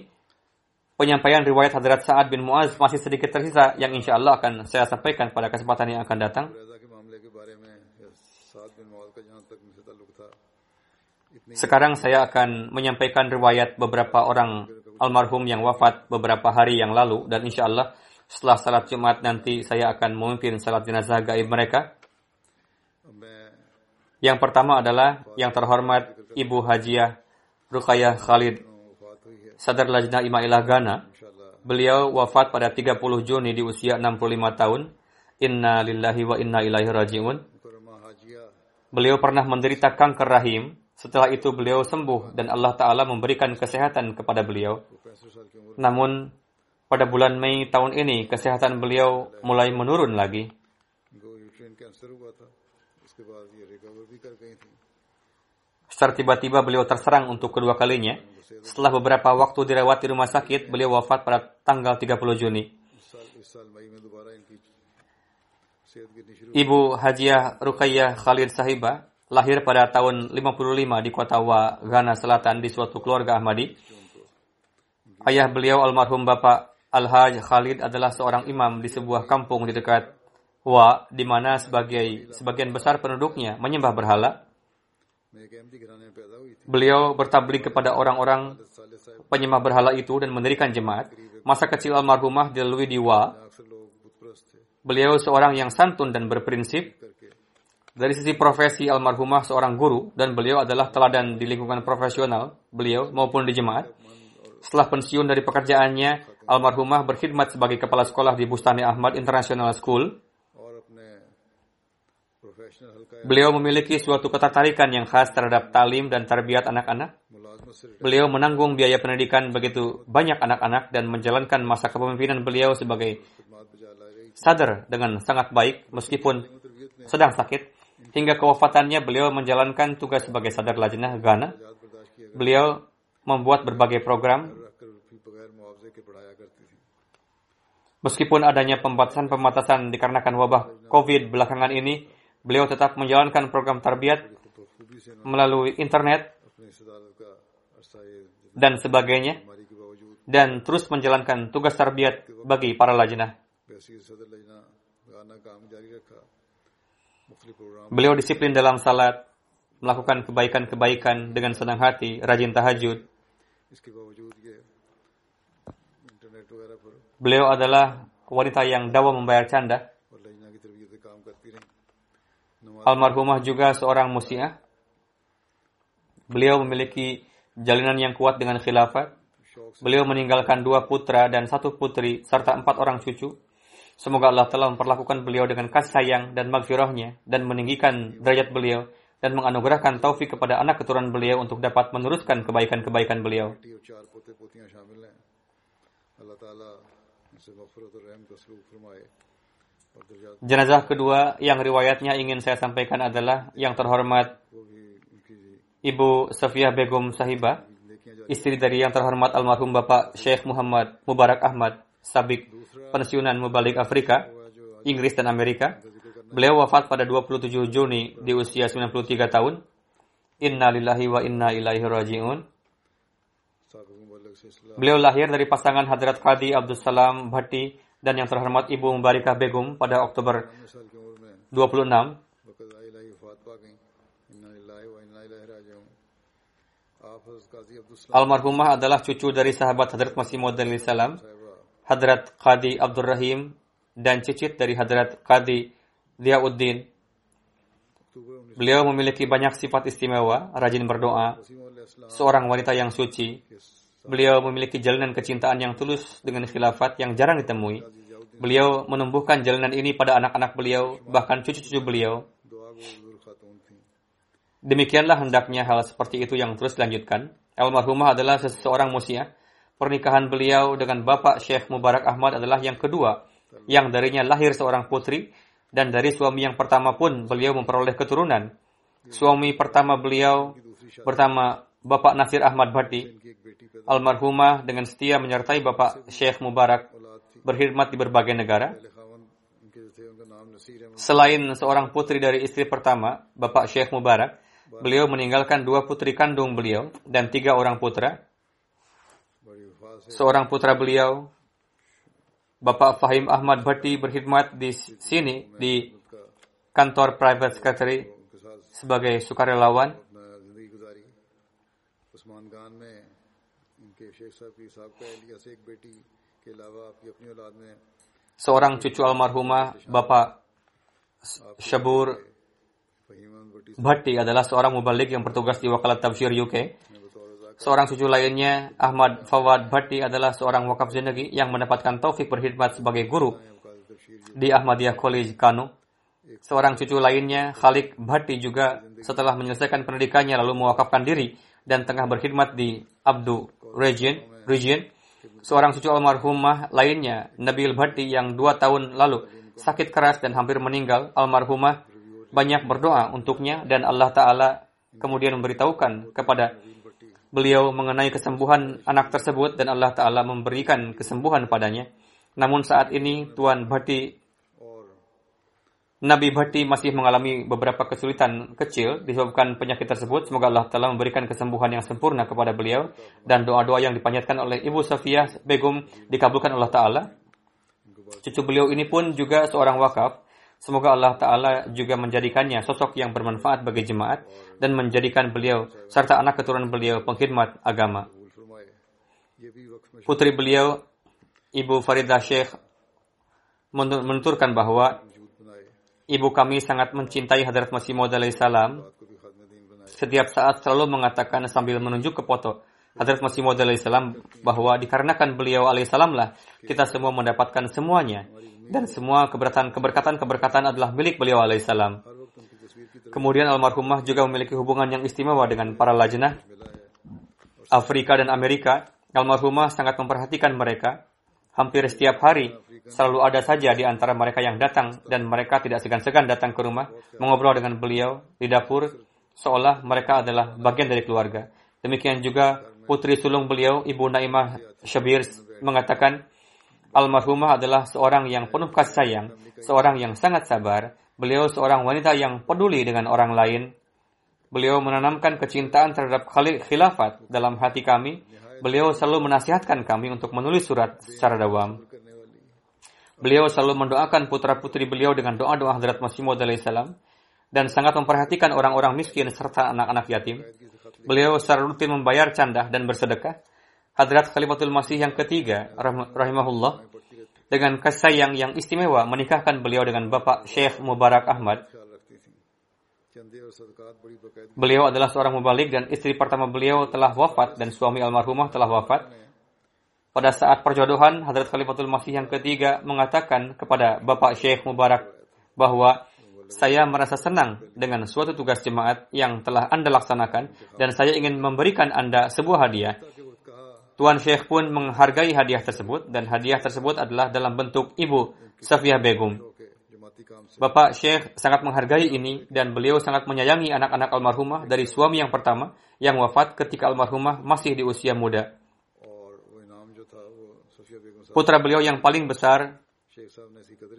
Penyampaian riwayat Hadrat Sa'ad bin Mu'az masih sedikit tersisa yang insya Allah akan saya sampaikan pada kesempatan yang akan datang. Sekarang saya akan menyampaikan riwayat beberapa orang almarhum yang wafat beberapa hari yang lalu dan insya Allah setelah salat Jumat nanti saya akan memimpin salat jenazah gaib mereka. Yang pertama adalah yang terhormat Ibu Hajiah Rukayah Khalid, sadar lajnah Imailah Ghana. Beliau wafat pada 30 Juni di usia 65 tahun. Inna lillahi wa inna ilaihi raji'un. Beliau pernah menderita kanker rahim. Setelah itu beliau sembuh dan Allah Ta'ala memberikan kesehatan kepada beliau. Namun, pada bulan Mei tahun ini, kesehatan beliau mulai menurun lagi. Secara tiba-tiba beliau terserang untuk kedua kalinya. Setelah beberapa waktu dirawat di rumah sakit, beliau wafat pada tanggal 30 Juni. Ibu Hajiah Rukayah Khalid Sahiba lahir pada tahun 55 di kota Wa, Ghana Selatan di suatu keluarga Ahmadi. Ayah beliau almarhum Bapak Al-Haj Khalid adalah seorang imam di sebuah kampung di dekat Wa di mana sebagai sebagian besar penduduknya menyembah berhala. Beliau bertablik kepada orang-orang penyembah berhala itu dan mendirikan jemaat. Masa kecil almarhumah dilalui di Wa. Beliau seorang yang santun dan berprinsip. Dari sisi profesi almarhumah seorang guru dan beliau adalah teladan di lingkungan profesional beliau maupun di jemaat. Setelah pensiun dari pekerjaannya, almarhumah berkhidmat sebagai kepala sekolah di Bustani Ahmad International School. Beliau memiliki suatu ketertarikan yang khas terhadap talim dan tarbiat anak-anak. Beliau menanggung biaya pendidikan begitu banyak anak-anak dan menjalankan masa kepemimpinan beliau sebagai sadar dengan sangat baik meskipun sedang sakit. Hingga kewafatannya beliau menjalankan tugas sebagai sadar lajnah Ghana. Beliau membuat berbagai program Meskipun adanya pembatasan-pembatasan dikarenakan wabah COVID belakangan ini, Beliau tetap menjalankan program tarbiyat melalui internet dan sebagainya dan terus menjalankan tugas tarbiyat bagi para lajnah. Beliau disiplin dalam salat, melakukan kebaikan-kebaikan dengan senang hati, rajin tahajud. Beliau adalah wanita yang dawa membayar canda. Almarhumah juga seorang musiah. Beliau memiliki jalinan yang kuat dengan khilafat. Beliau meninggalkan dua putra dan satu putri serta empat orang cucu. Semoga Allah telah memperlakukan beliau dengan kasih sayang dan maghfirahnya dan meninggikan derajat beliau dan menganugerahkan taufik kepada anak keturunan beliau untuk dapat meneruskan kebaikan-kebaikan beliau. Allah Ta'ala Jenazah kedua yang riwayatnya ingin saya sampaikan adalah yang terhormat Ibu Safiyah Begum Sahiba, istri dari yang terhormat almarhum Bapak Syekh Muhammad Mubarak Ahmad Sabik, pensiunan Mubalik Afrika, Inggris dan Amerika. Beliau wafat pada 27 Juni di usia 93 tahun. Inna lillahi wa inna ilaihi raji'un. Beliau lahir dari pasangan Hadrat Qadi Abdul Salam Bhatti dan yang terhormat Ibu Mubarakah Begum pada Oktober 26 Almarhumah adalah cucu dari sahabat Hadrat Masih Maud salam, Hadrat Qadi Abdul Rahim dan cicit dari Hadrat Qadi Diauddin. Beliau memiliki banyak sifat istimewa, rajin berdoa, seorang wanita yang suci, Beliau memiliki jalanan kecintaan yang tulus dengan khilafat yang jarang ditemui. Beliau menumbuhkan jalanan ini pada anak-anak beliau, bahkan cucu-cucu beliau. Demikianlah hendaknya hal seperti itu yang terus dilanjutkan. Almarhumah adalah seseorang musia. Pernikahan beliau dengan Bapak Syekh Mubarak Ahmad adalah yang kedua, yang darinya lahir seorang putri, dan dari suami yang pertama pun beliau memperoleh keturunan. Suami pertama beliau pertama Bapak Nasir Ahmad Bhatti, almarhumah dengan setia menyertai Bapak Syekh Mubarak berkhidmat di berbagai negara. Selain seorang putri dari istri pertama, Bapak Syekh Mubarak, beliau meninggalkan dua putri kandung beliau dan tiga orang putra. Seorang putra beliau, Bapak Fahim Ahmad Bhatti berkhidmat di sini di kantor private secretary sebagai sukarelawan. Seorang cucu almarhumah Bapak Shabur Bhatti adalah seorang mubalik yang bertugas di Wakalat Tafsir UK. Seorang cucu lainnya, Ahmad Fawad Bhatti adalah seorang wakaf zindagi yang mendapatkan taufik berkhidmat sebagai guru di Ahmadiyah College kanu Seorang cucu lainnya, Khalik Bhatti juga setelah menyelesaikan pendidikannya lalu mewakafkan diri dan tengah berkhidmat di Abdu Region. Region. Seorang cucu almarhumah lainnya, Nabil Bhatti yang dua tahun lalu sakit keras dan hampir meninggal. Almarhumah banyak berdoa untuknya dan Allah Ta'ala kemudian memberitahukan kepada beliau mengenai kesembuhan anak tersebut dan Allah Ta'ala memberikan kesembuhan padanya. Namun saat ini Tuan Bhatti Nabi Bhatti masih mengalami beberapa kesulitan kecil disebabkan penyakit tersebut. Semoga Allah telah memberikan kesembuhan yang sempurna kepada beliau dan doa-doa yang dipanjatkan oleh Ibu Safiyah Begum dikabulkan Allah Ta'ala. Cucu beliau ini pun juga seorang wakaf. Semoga Allah Ta'ala juga menjadikannya sosok yang bermanfaat bagi jemaat dan menjadikan beliau serta anak keturunan beliau pengkhidmat agama. Putri beliau, Ibu Faridah Sheikh, menunturkan bahwa Ibu kami sangat mencintai Hadrat Masih Maud salam. Setiap saat selalu mengatakan sambil menunjuk ke foto Hadrat Masih Maud salam bahwa dikarenakan beliau alaihissalam lah kita semua mendapatkan semuanya dan semua keberatan keberkatan keberkatan adalah milik beliau alaihissalam. Kemudian almarhumah juga memiliki hubungan yang istimewa dengan para lajnah Afrika dan Amerika. Almarhumah sangat memperhatikan mereka Hampir setiap hari selalu ada saja di antara mereka yang datang dan mereka tidak segan-segan datang ke rumah mengobrol dengan beliau di dapur seolah mereka adalah bagian dari keluarga. Demikian juga putri sulung beliau Ibu Naimah Syabir mengatakan almarhumah adalah seorang yang penuh kasih sayang, seorang yang sangat sabar. Beliau seorang wanita yang peduli dengan orang lain, Beliau menanamkan kecintaan terhadap khilafat dalam hati kami beliau selalu menasihatkan kami untuk menulis surat secara dawam. Beliau selalu mendoakan putra-putri beliau dengan doa-doa Hadrat Masih Maud salam dan sangat memperhatikan orang-orang miskin serta anak-anak yatim. Beliau secara rutin membayar candah dan bersedekah. Hadrat Khalifatul Masih yang ketiga, rahimahullah, dengan kasih sayang yang istimewa menikahkan beliau dengan Bapak Syekh Mubarak Ahmad, Beliau adalah seorang mubalik dan istri pertama beliau telah wafat dan suami almarhumah telah wafat. Pada saat perjodohan, Hadrat Khalifatul Masih yang ketiga mengatakan kepada Bapak Syekh Mubarak bahwa saya merasa senang dengan suatu tugas jemaat yang telah Anda laksanakan dan saya ingin memberikan Anda sebuah hadiah. Tuan Syekh pun menghargai hadiah tersebut dan hadiah tersebut adalah dalam bentuk Ibu Safiyah Begum. Bapak Syekh sangat menghargai ini dan beliau sangat menyayangi anak-anak almarhumah dari suami yang pertama yang wafat ketika almarhumah masih di usia muda. Putra beliau yang paling besar,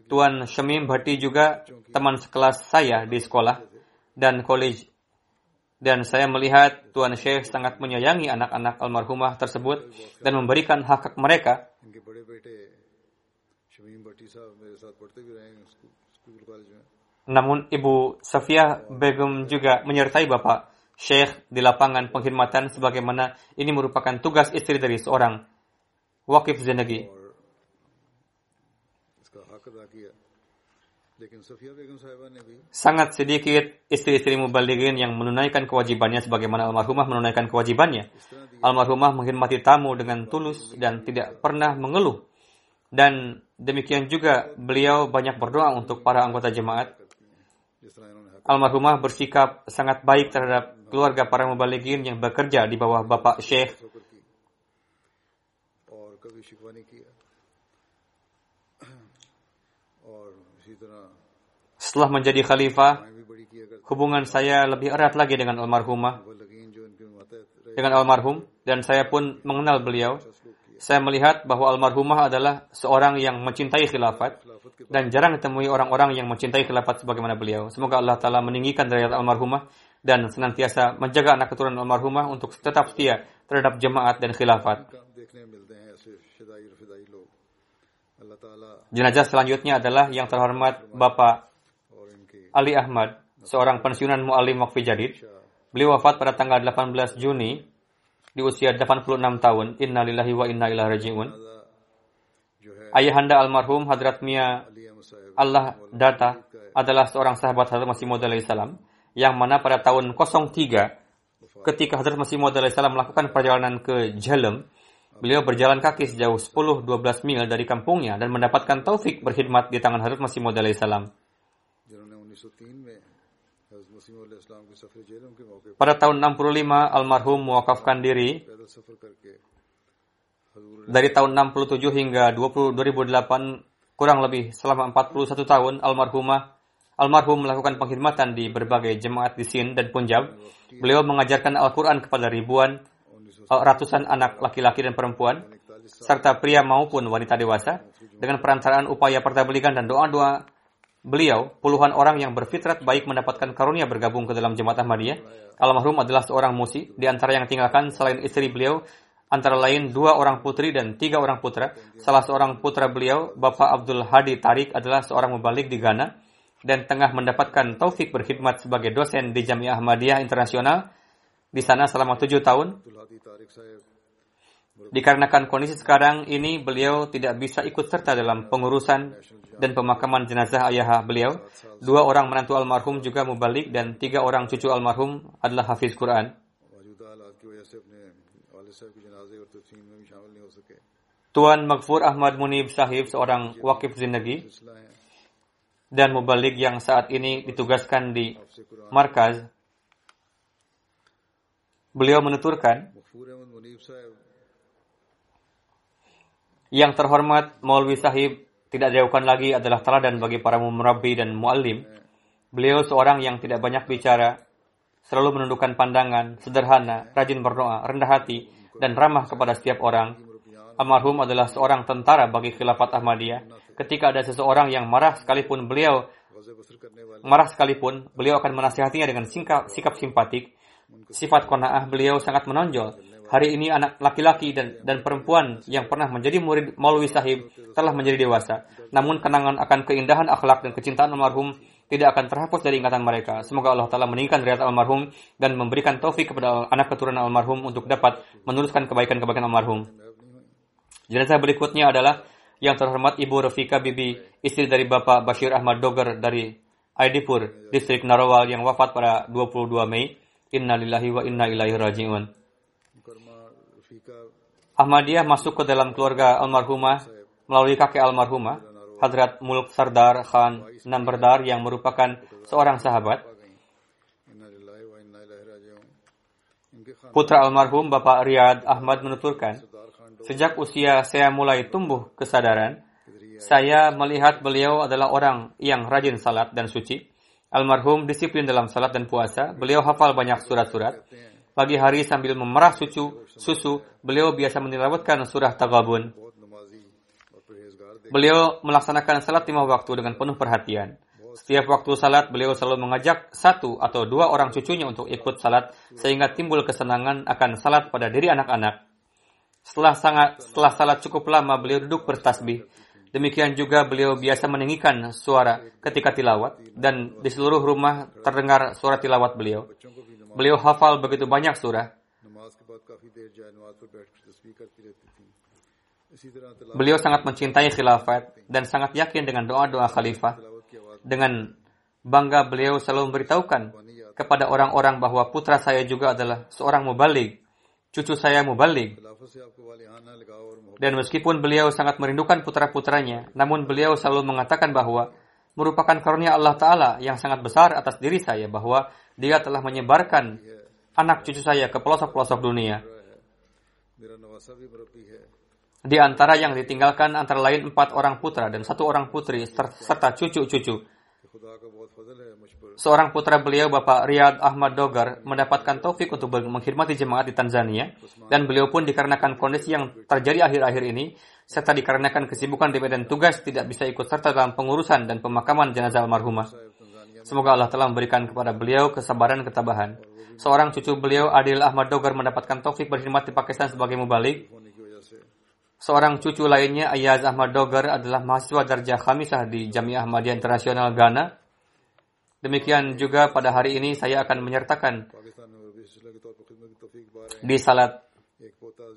Tuan Shemim Bhatti juga teman sekelas saya di sekolah dan college. Dan saya melihat Tuan Syekh sangat menyayangi anak-anak almarhumah tersebut dan memberikan hak, -hak mereka namun Ibu Safia Begum juga menyertai Bapak Syekh di lapangan pengkhidmatan sebagaimana ini merupakan tugas istri dari seorang wakif Zenegi. Sangat sedikit istri-istri mubalighin yang menunaikan kewajibannya sebagaimana almarhumah menunaikan kewajibannya. Almarhumah menghormati tamu dengan tulus dan tidak pernah mengeluh. Dan Demikian juga beliau banyak berdoa untuk para anggota jemaat. Almarhumah bersikap sangat baik terhadap keluarga para mubalighin yang bekerja di bawah Bapak Syekh. Setelah menjadi khalifah, hubungan saya lebih erat lagi dengan almarhumah, dengan almarhum, dan saya pun mengenal beliau saya melihat bahwa almarhumah adalah seorang yang mencintai khilafat dan jarang ditemui orang-orang yang mencintai khilafat sebagaimana beliau. Semoga Allah Ta'ala meninggikan derajat almarhumah dan senantiasa menjaga anak keturunan almarhumah untuk tetap setia terhadap jemaat dan khilafat. Jenazah selanjutnya adalah yang terhormat Bapak Ali Ahmad, seorang pensiunan mu'alim wakfi jadid. Beliau wafat pada tanggal 18 Juni di usia 86 tahun. Innalillahi wa inna ilaihi rajiun. Ayahanda almarhum Hadrat Mia Allah Data adalah seorang sahabat Hadrat Masih Maud salam yang mana pada tahun 03 ketika Hadrat Masih Maud salam melakukan perjalanan ke Jalem, beliau berjalan kaki sejauh 10-12 mil dari kampungnya dan mendapatkan taufik berkhidmat di tangan Hadrat Masih Maud salam. Pada tahun 65 almarhum mewakafkan diri. Dari tahun 67 hingga 20, 2008 kurang lebih selama 41 tahun almarhumah Almarhum melakukan pengkhidmatan di berbagai jemaat di Sin dan Punjab. Beliau mengajarkan Al-Quran kepada ribuan, ratusan anak laki-laki dan perempuan, serta pria maupun wanita dewasa, dengan perantaraan upaya pertabelikan dan doa-doa beliau puluhan orang yang berfitrat baik mendapatkan karunia bergabung ke dalam jemaat Ahmadiyah. Almarhum adalah seorang musi di antara yang tinggalkan selain istri beliau antara lain dua orang putri dan tiga orang putra. Salah seorang putra beliau, Bapak Abdul Hadi Tarik adalah seorang mubalik di Ghana dan tengah mendapatkan taufik berkhidmat sebagai dosen di Jamiah Ahmadiyah Internasional di sana selama tujuh tahun. Dikarenakan kondisi sekarang ini beliau tidak bisa ikut serta dalam pengurusan dan pemakaman jenazah ayah beliau. Dua orang menantu almarhum juga mubalik dan tiga orang cucu almarhum adalah hafiz Quran. Tuan Maghfur Ahmad Munib Sahib seorang wakif zindagi dan mubalik yang saat ini ditugaskan di markaz. Beliau menuturkan, yang terhormat Maulwi Sahib tidak jauhkan lagi adalah teladan bagi para murabi dan muallim. Beliau seorang yang tidak banyak bicara, selalu menundukkan pandangan, sederhana, rajin berdoa, rendah hati, dan ramah kepada setiap orang. Almarhum adalah seorang tentara bagi khilafat Ahmadiyah. Ketika ada seseorang yang marah sekalipun beliau marah sekalipun, beliau akan menasihatinya dengan sikap, sikap simpatik. Sifat kona'ah beliau sangat menonjol. Hari ini anak laki-laki dan, dan perempuan yang pernah menjadi murid Maulwi Sahib telah menjadi dewasa. Namun kenangan akan keindahan akhlak dan kecintaan almarhum tidak akan terhapus dari ingatan mereka. Semoga Allah Ta'ala meninggikan derajat almarhum dan memberikan taufik kepada anak keturunan almarhum untuk dapat meneruskan kebaikan-kebaikan almarhum. Jenazah berikutnya adalah yang terhormat Ibu Rafika Bibi, istri dari Bapak Bashir Ahmad Doger dari Aidipur, distrik Narawal yang wafat pada 22 Mei. Innalillahi wa inna ilaihi raji'un. Ahmadiyah masuk ke dalam keluarga almarhumah melalui kakek almarhumah, Hadrat Mulk Sardar Khan Namberdar yang merupakan seorang sahabat. Putra almarhum Bapak Riyad Ahmad menuturkan, sejak usia saya mulai tumbuh kesadaran, saya melihat beliau adalah orang yang rajin salat dan suci. Almarhum disiplin dalam salat dan puasa. Beliau hafal banyak surat-surat. Pagi hari sambil memerah susu, susu beliau biasa menilawatkan surah Tagabun. Beliau melaksanakan salat lima waktu dengan penuh perhatian. Setiap waktu salat, beliau selalu mengajak satu atau dua orang cucunya untuk ikut salat sehingga timbul kesenangan akan salat pada diri anak-anak. Setelah setelah salat cukup lama, beliau duduk bertasbih. Demikian juga beliau biasa meninggikan suara ketika tilawat dan di seluruh rumah terdengar suara tilawat beliau. Beliau hafal begitu banyak surah. Beliau sangat mencintai khilafat dan sangat yakin dengan doa-doa khalifah. Dengan bangga beliau selalu memberitahukan kepada orang-orang bahwa putra saya juga adalah seorang mubalik, cucu saya mubalik. Dan meskipun beliau sangat merindukan putra-putranya, namun beliau selalu mengatakan bahwa merupakan karunia Allah Ta'ala yang sangat besar atas diri saya bahwa dia telah menyebarkan anak cucu saya ke pelosok-pelosok dunia. Di antara yang ditinggalkan antara lain empat orang putra dan satu orang putri serta cucu-cucu. Seorang putra beliau, Bapak Riyad Ahmad Dogar, mendapatkan taufik untuk mengkhidmati jemaat di Tanzania, dan beliau pun dikarenakan kondisi yang terjadi akhir-akhir ini, serta dikarenakan kesibukan di medan tugas tidak bisa ikut serta dalam pengurusan dan pemakaman jenazah almarhumah. Semoga Allah telah memberikan kepada beliau kesabaran dan ketabahan. Seorang cucu beliau, Adil Ahmad Dogar, mendapatkan taufik berkhidmat di Pakistan sebagai mubalik. Seorang cucu lainnya, Ayaz Ahmad Dogar, adalah mahasiswa darjah khamisah di Jamiah Ahmadiyah Internasional Ghana. Demikian juga pada hari ini saya akan menyertakan di salat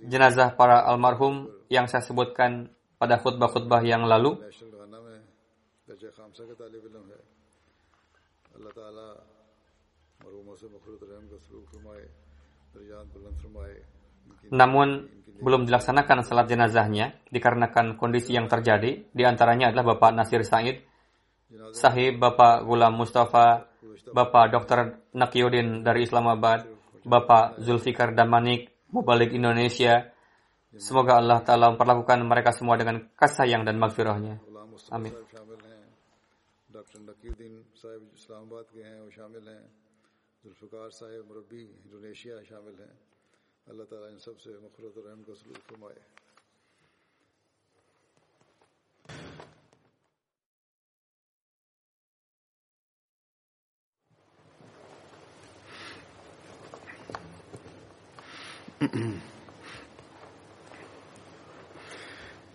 jenazah para almarhum yang saya sebutkan pada khutbah-khutbah yang lalu. Namun belum dilaksanakan salat jenazahnya dikarenakan kondisi yang terjadi. Di antaranya adalah Bapak Nasir Said, Sahib Bapak Gulam Mustafa, Bapak Dr. Nakiuddin dari Islamabad, Bapak Zulfikar Damanik, Mubalik Indonesia. Semoga Allah Ta'ala memperlakukan mereka semua dengan kasih sayang dan maghfirahnya. Amin. ڈاکٹر نقی الدین صاحب اسلام آباد کے ہیں، وہ شامل ہیں۔ ذوالفقار صاحب مربی انڈونیشیا شامل ہیں۔ اللہ تعالیٰ ان سب سے مخرت الرحم کو سلوک فرمائے۔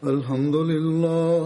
الحمد للہ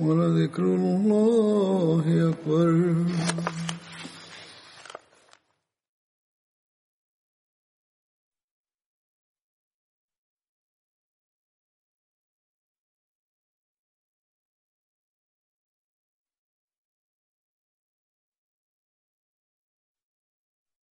ولذكر الله أكبر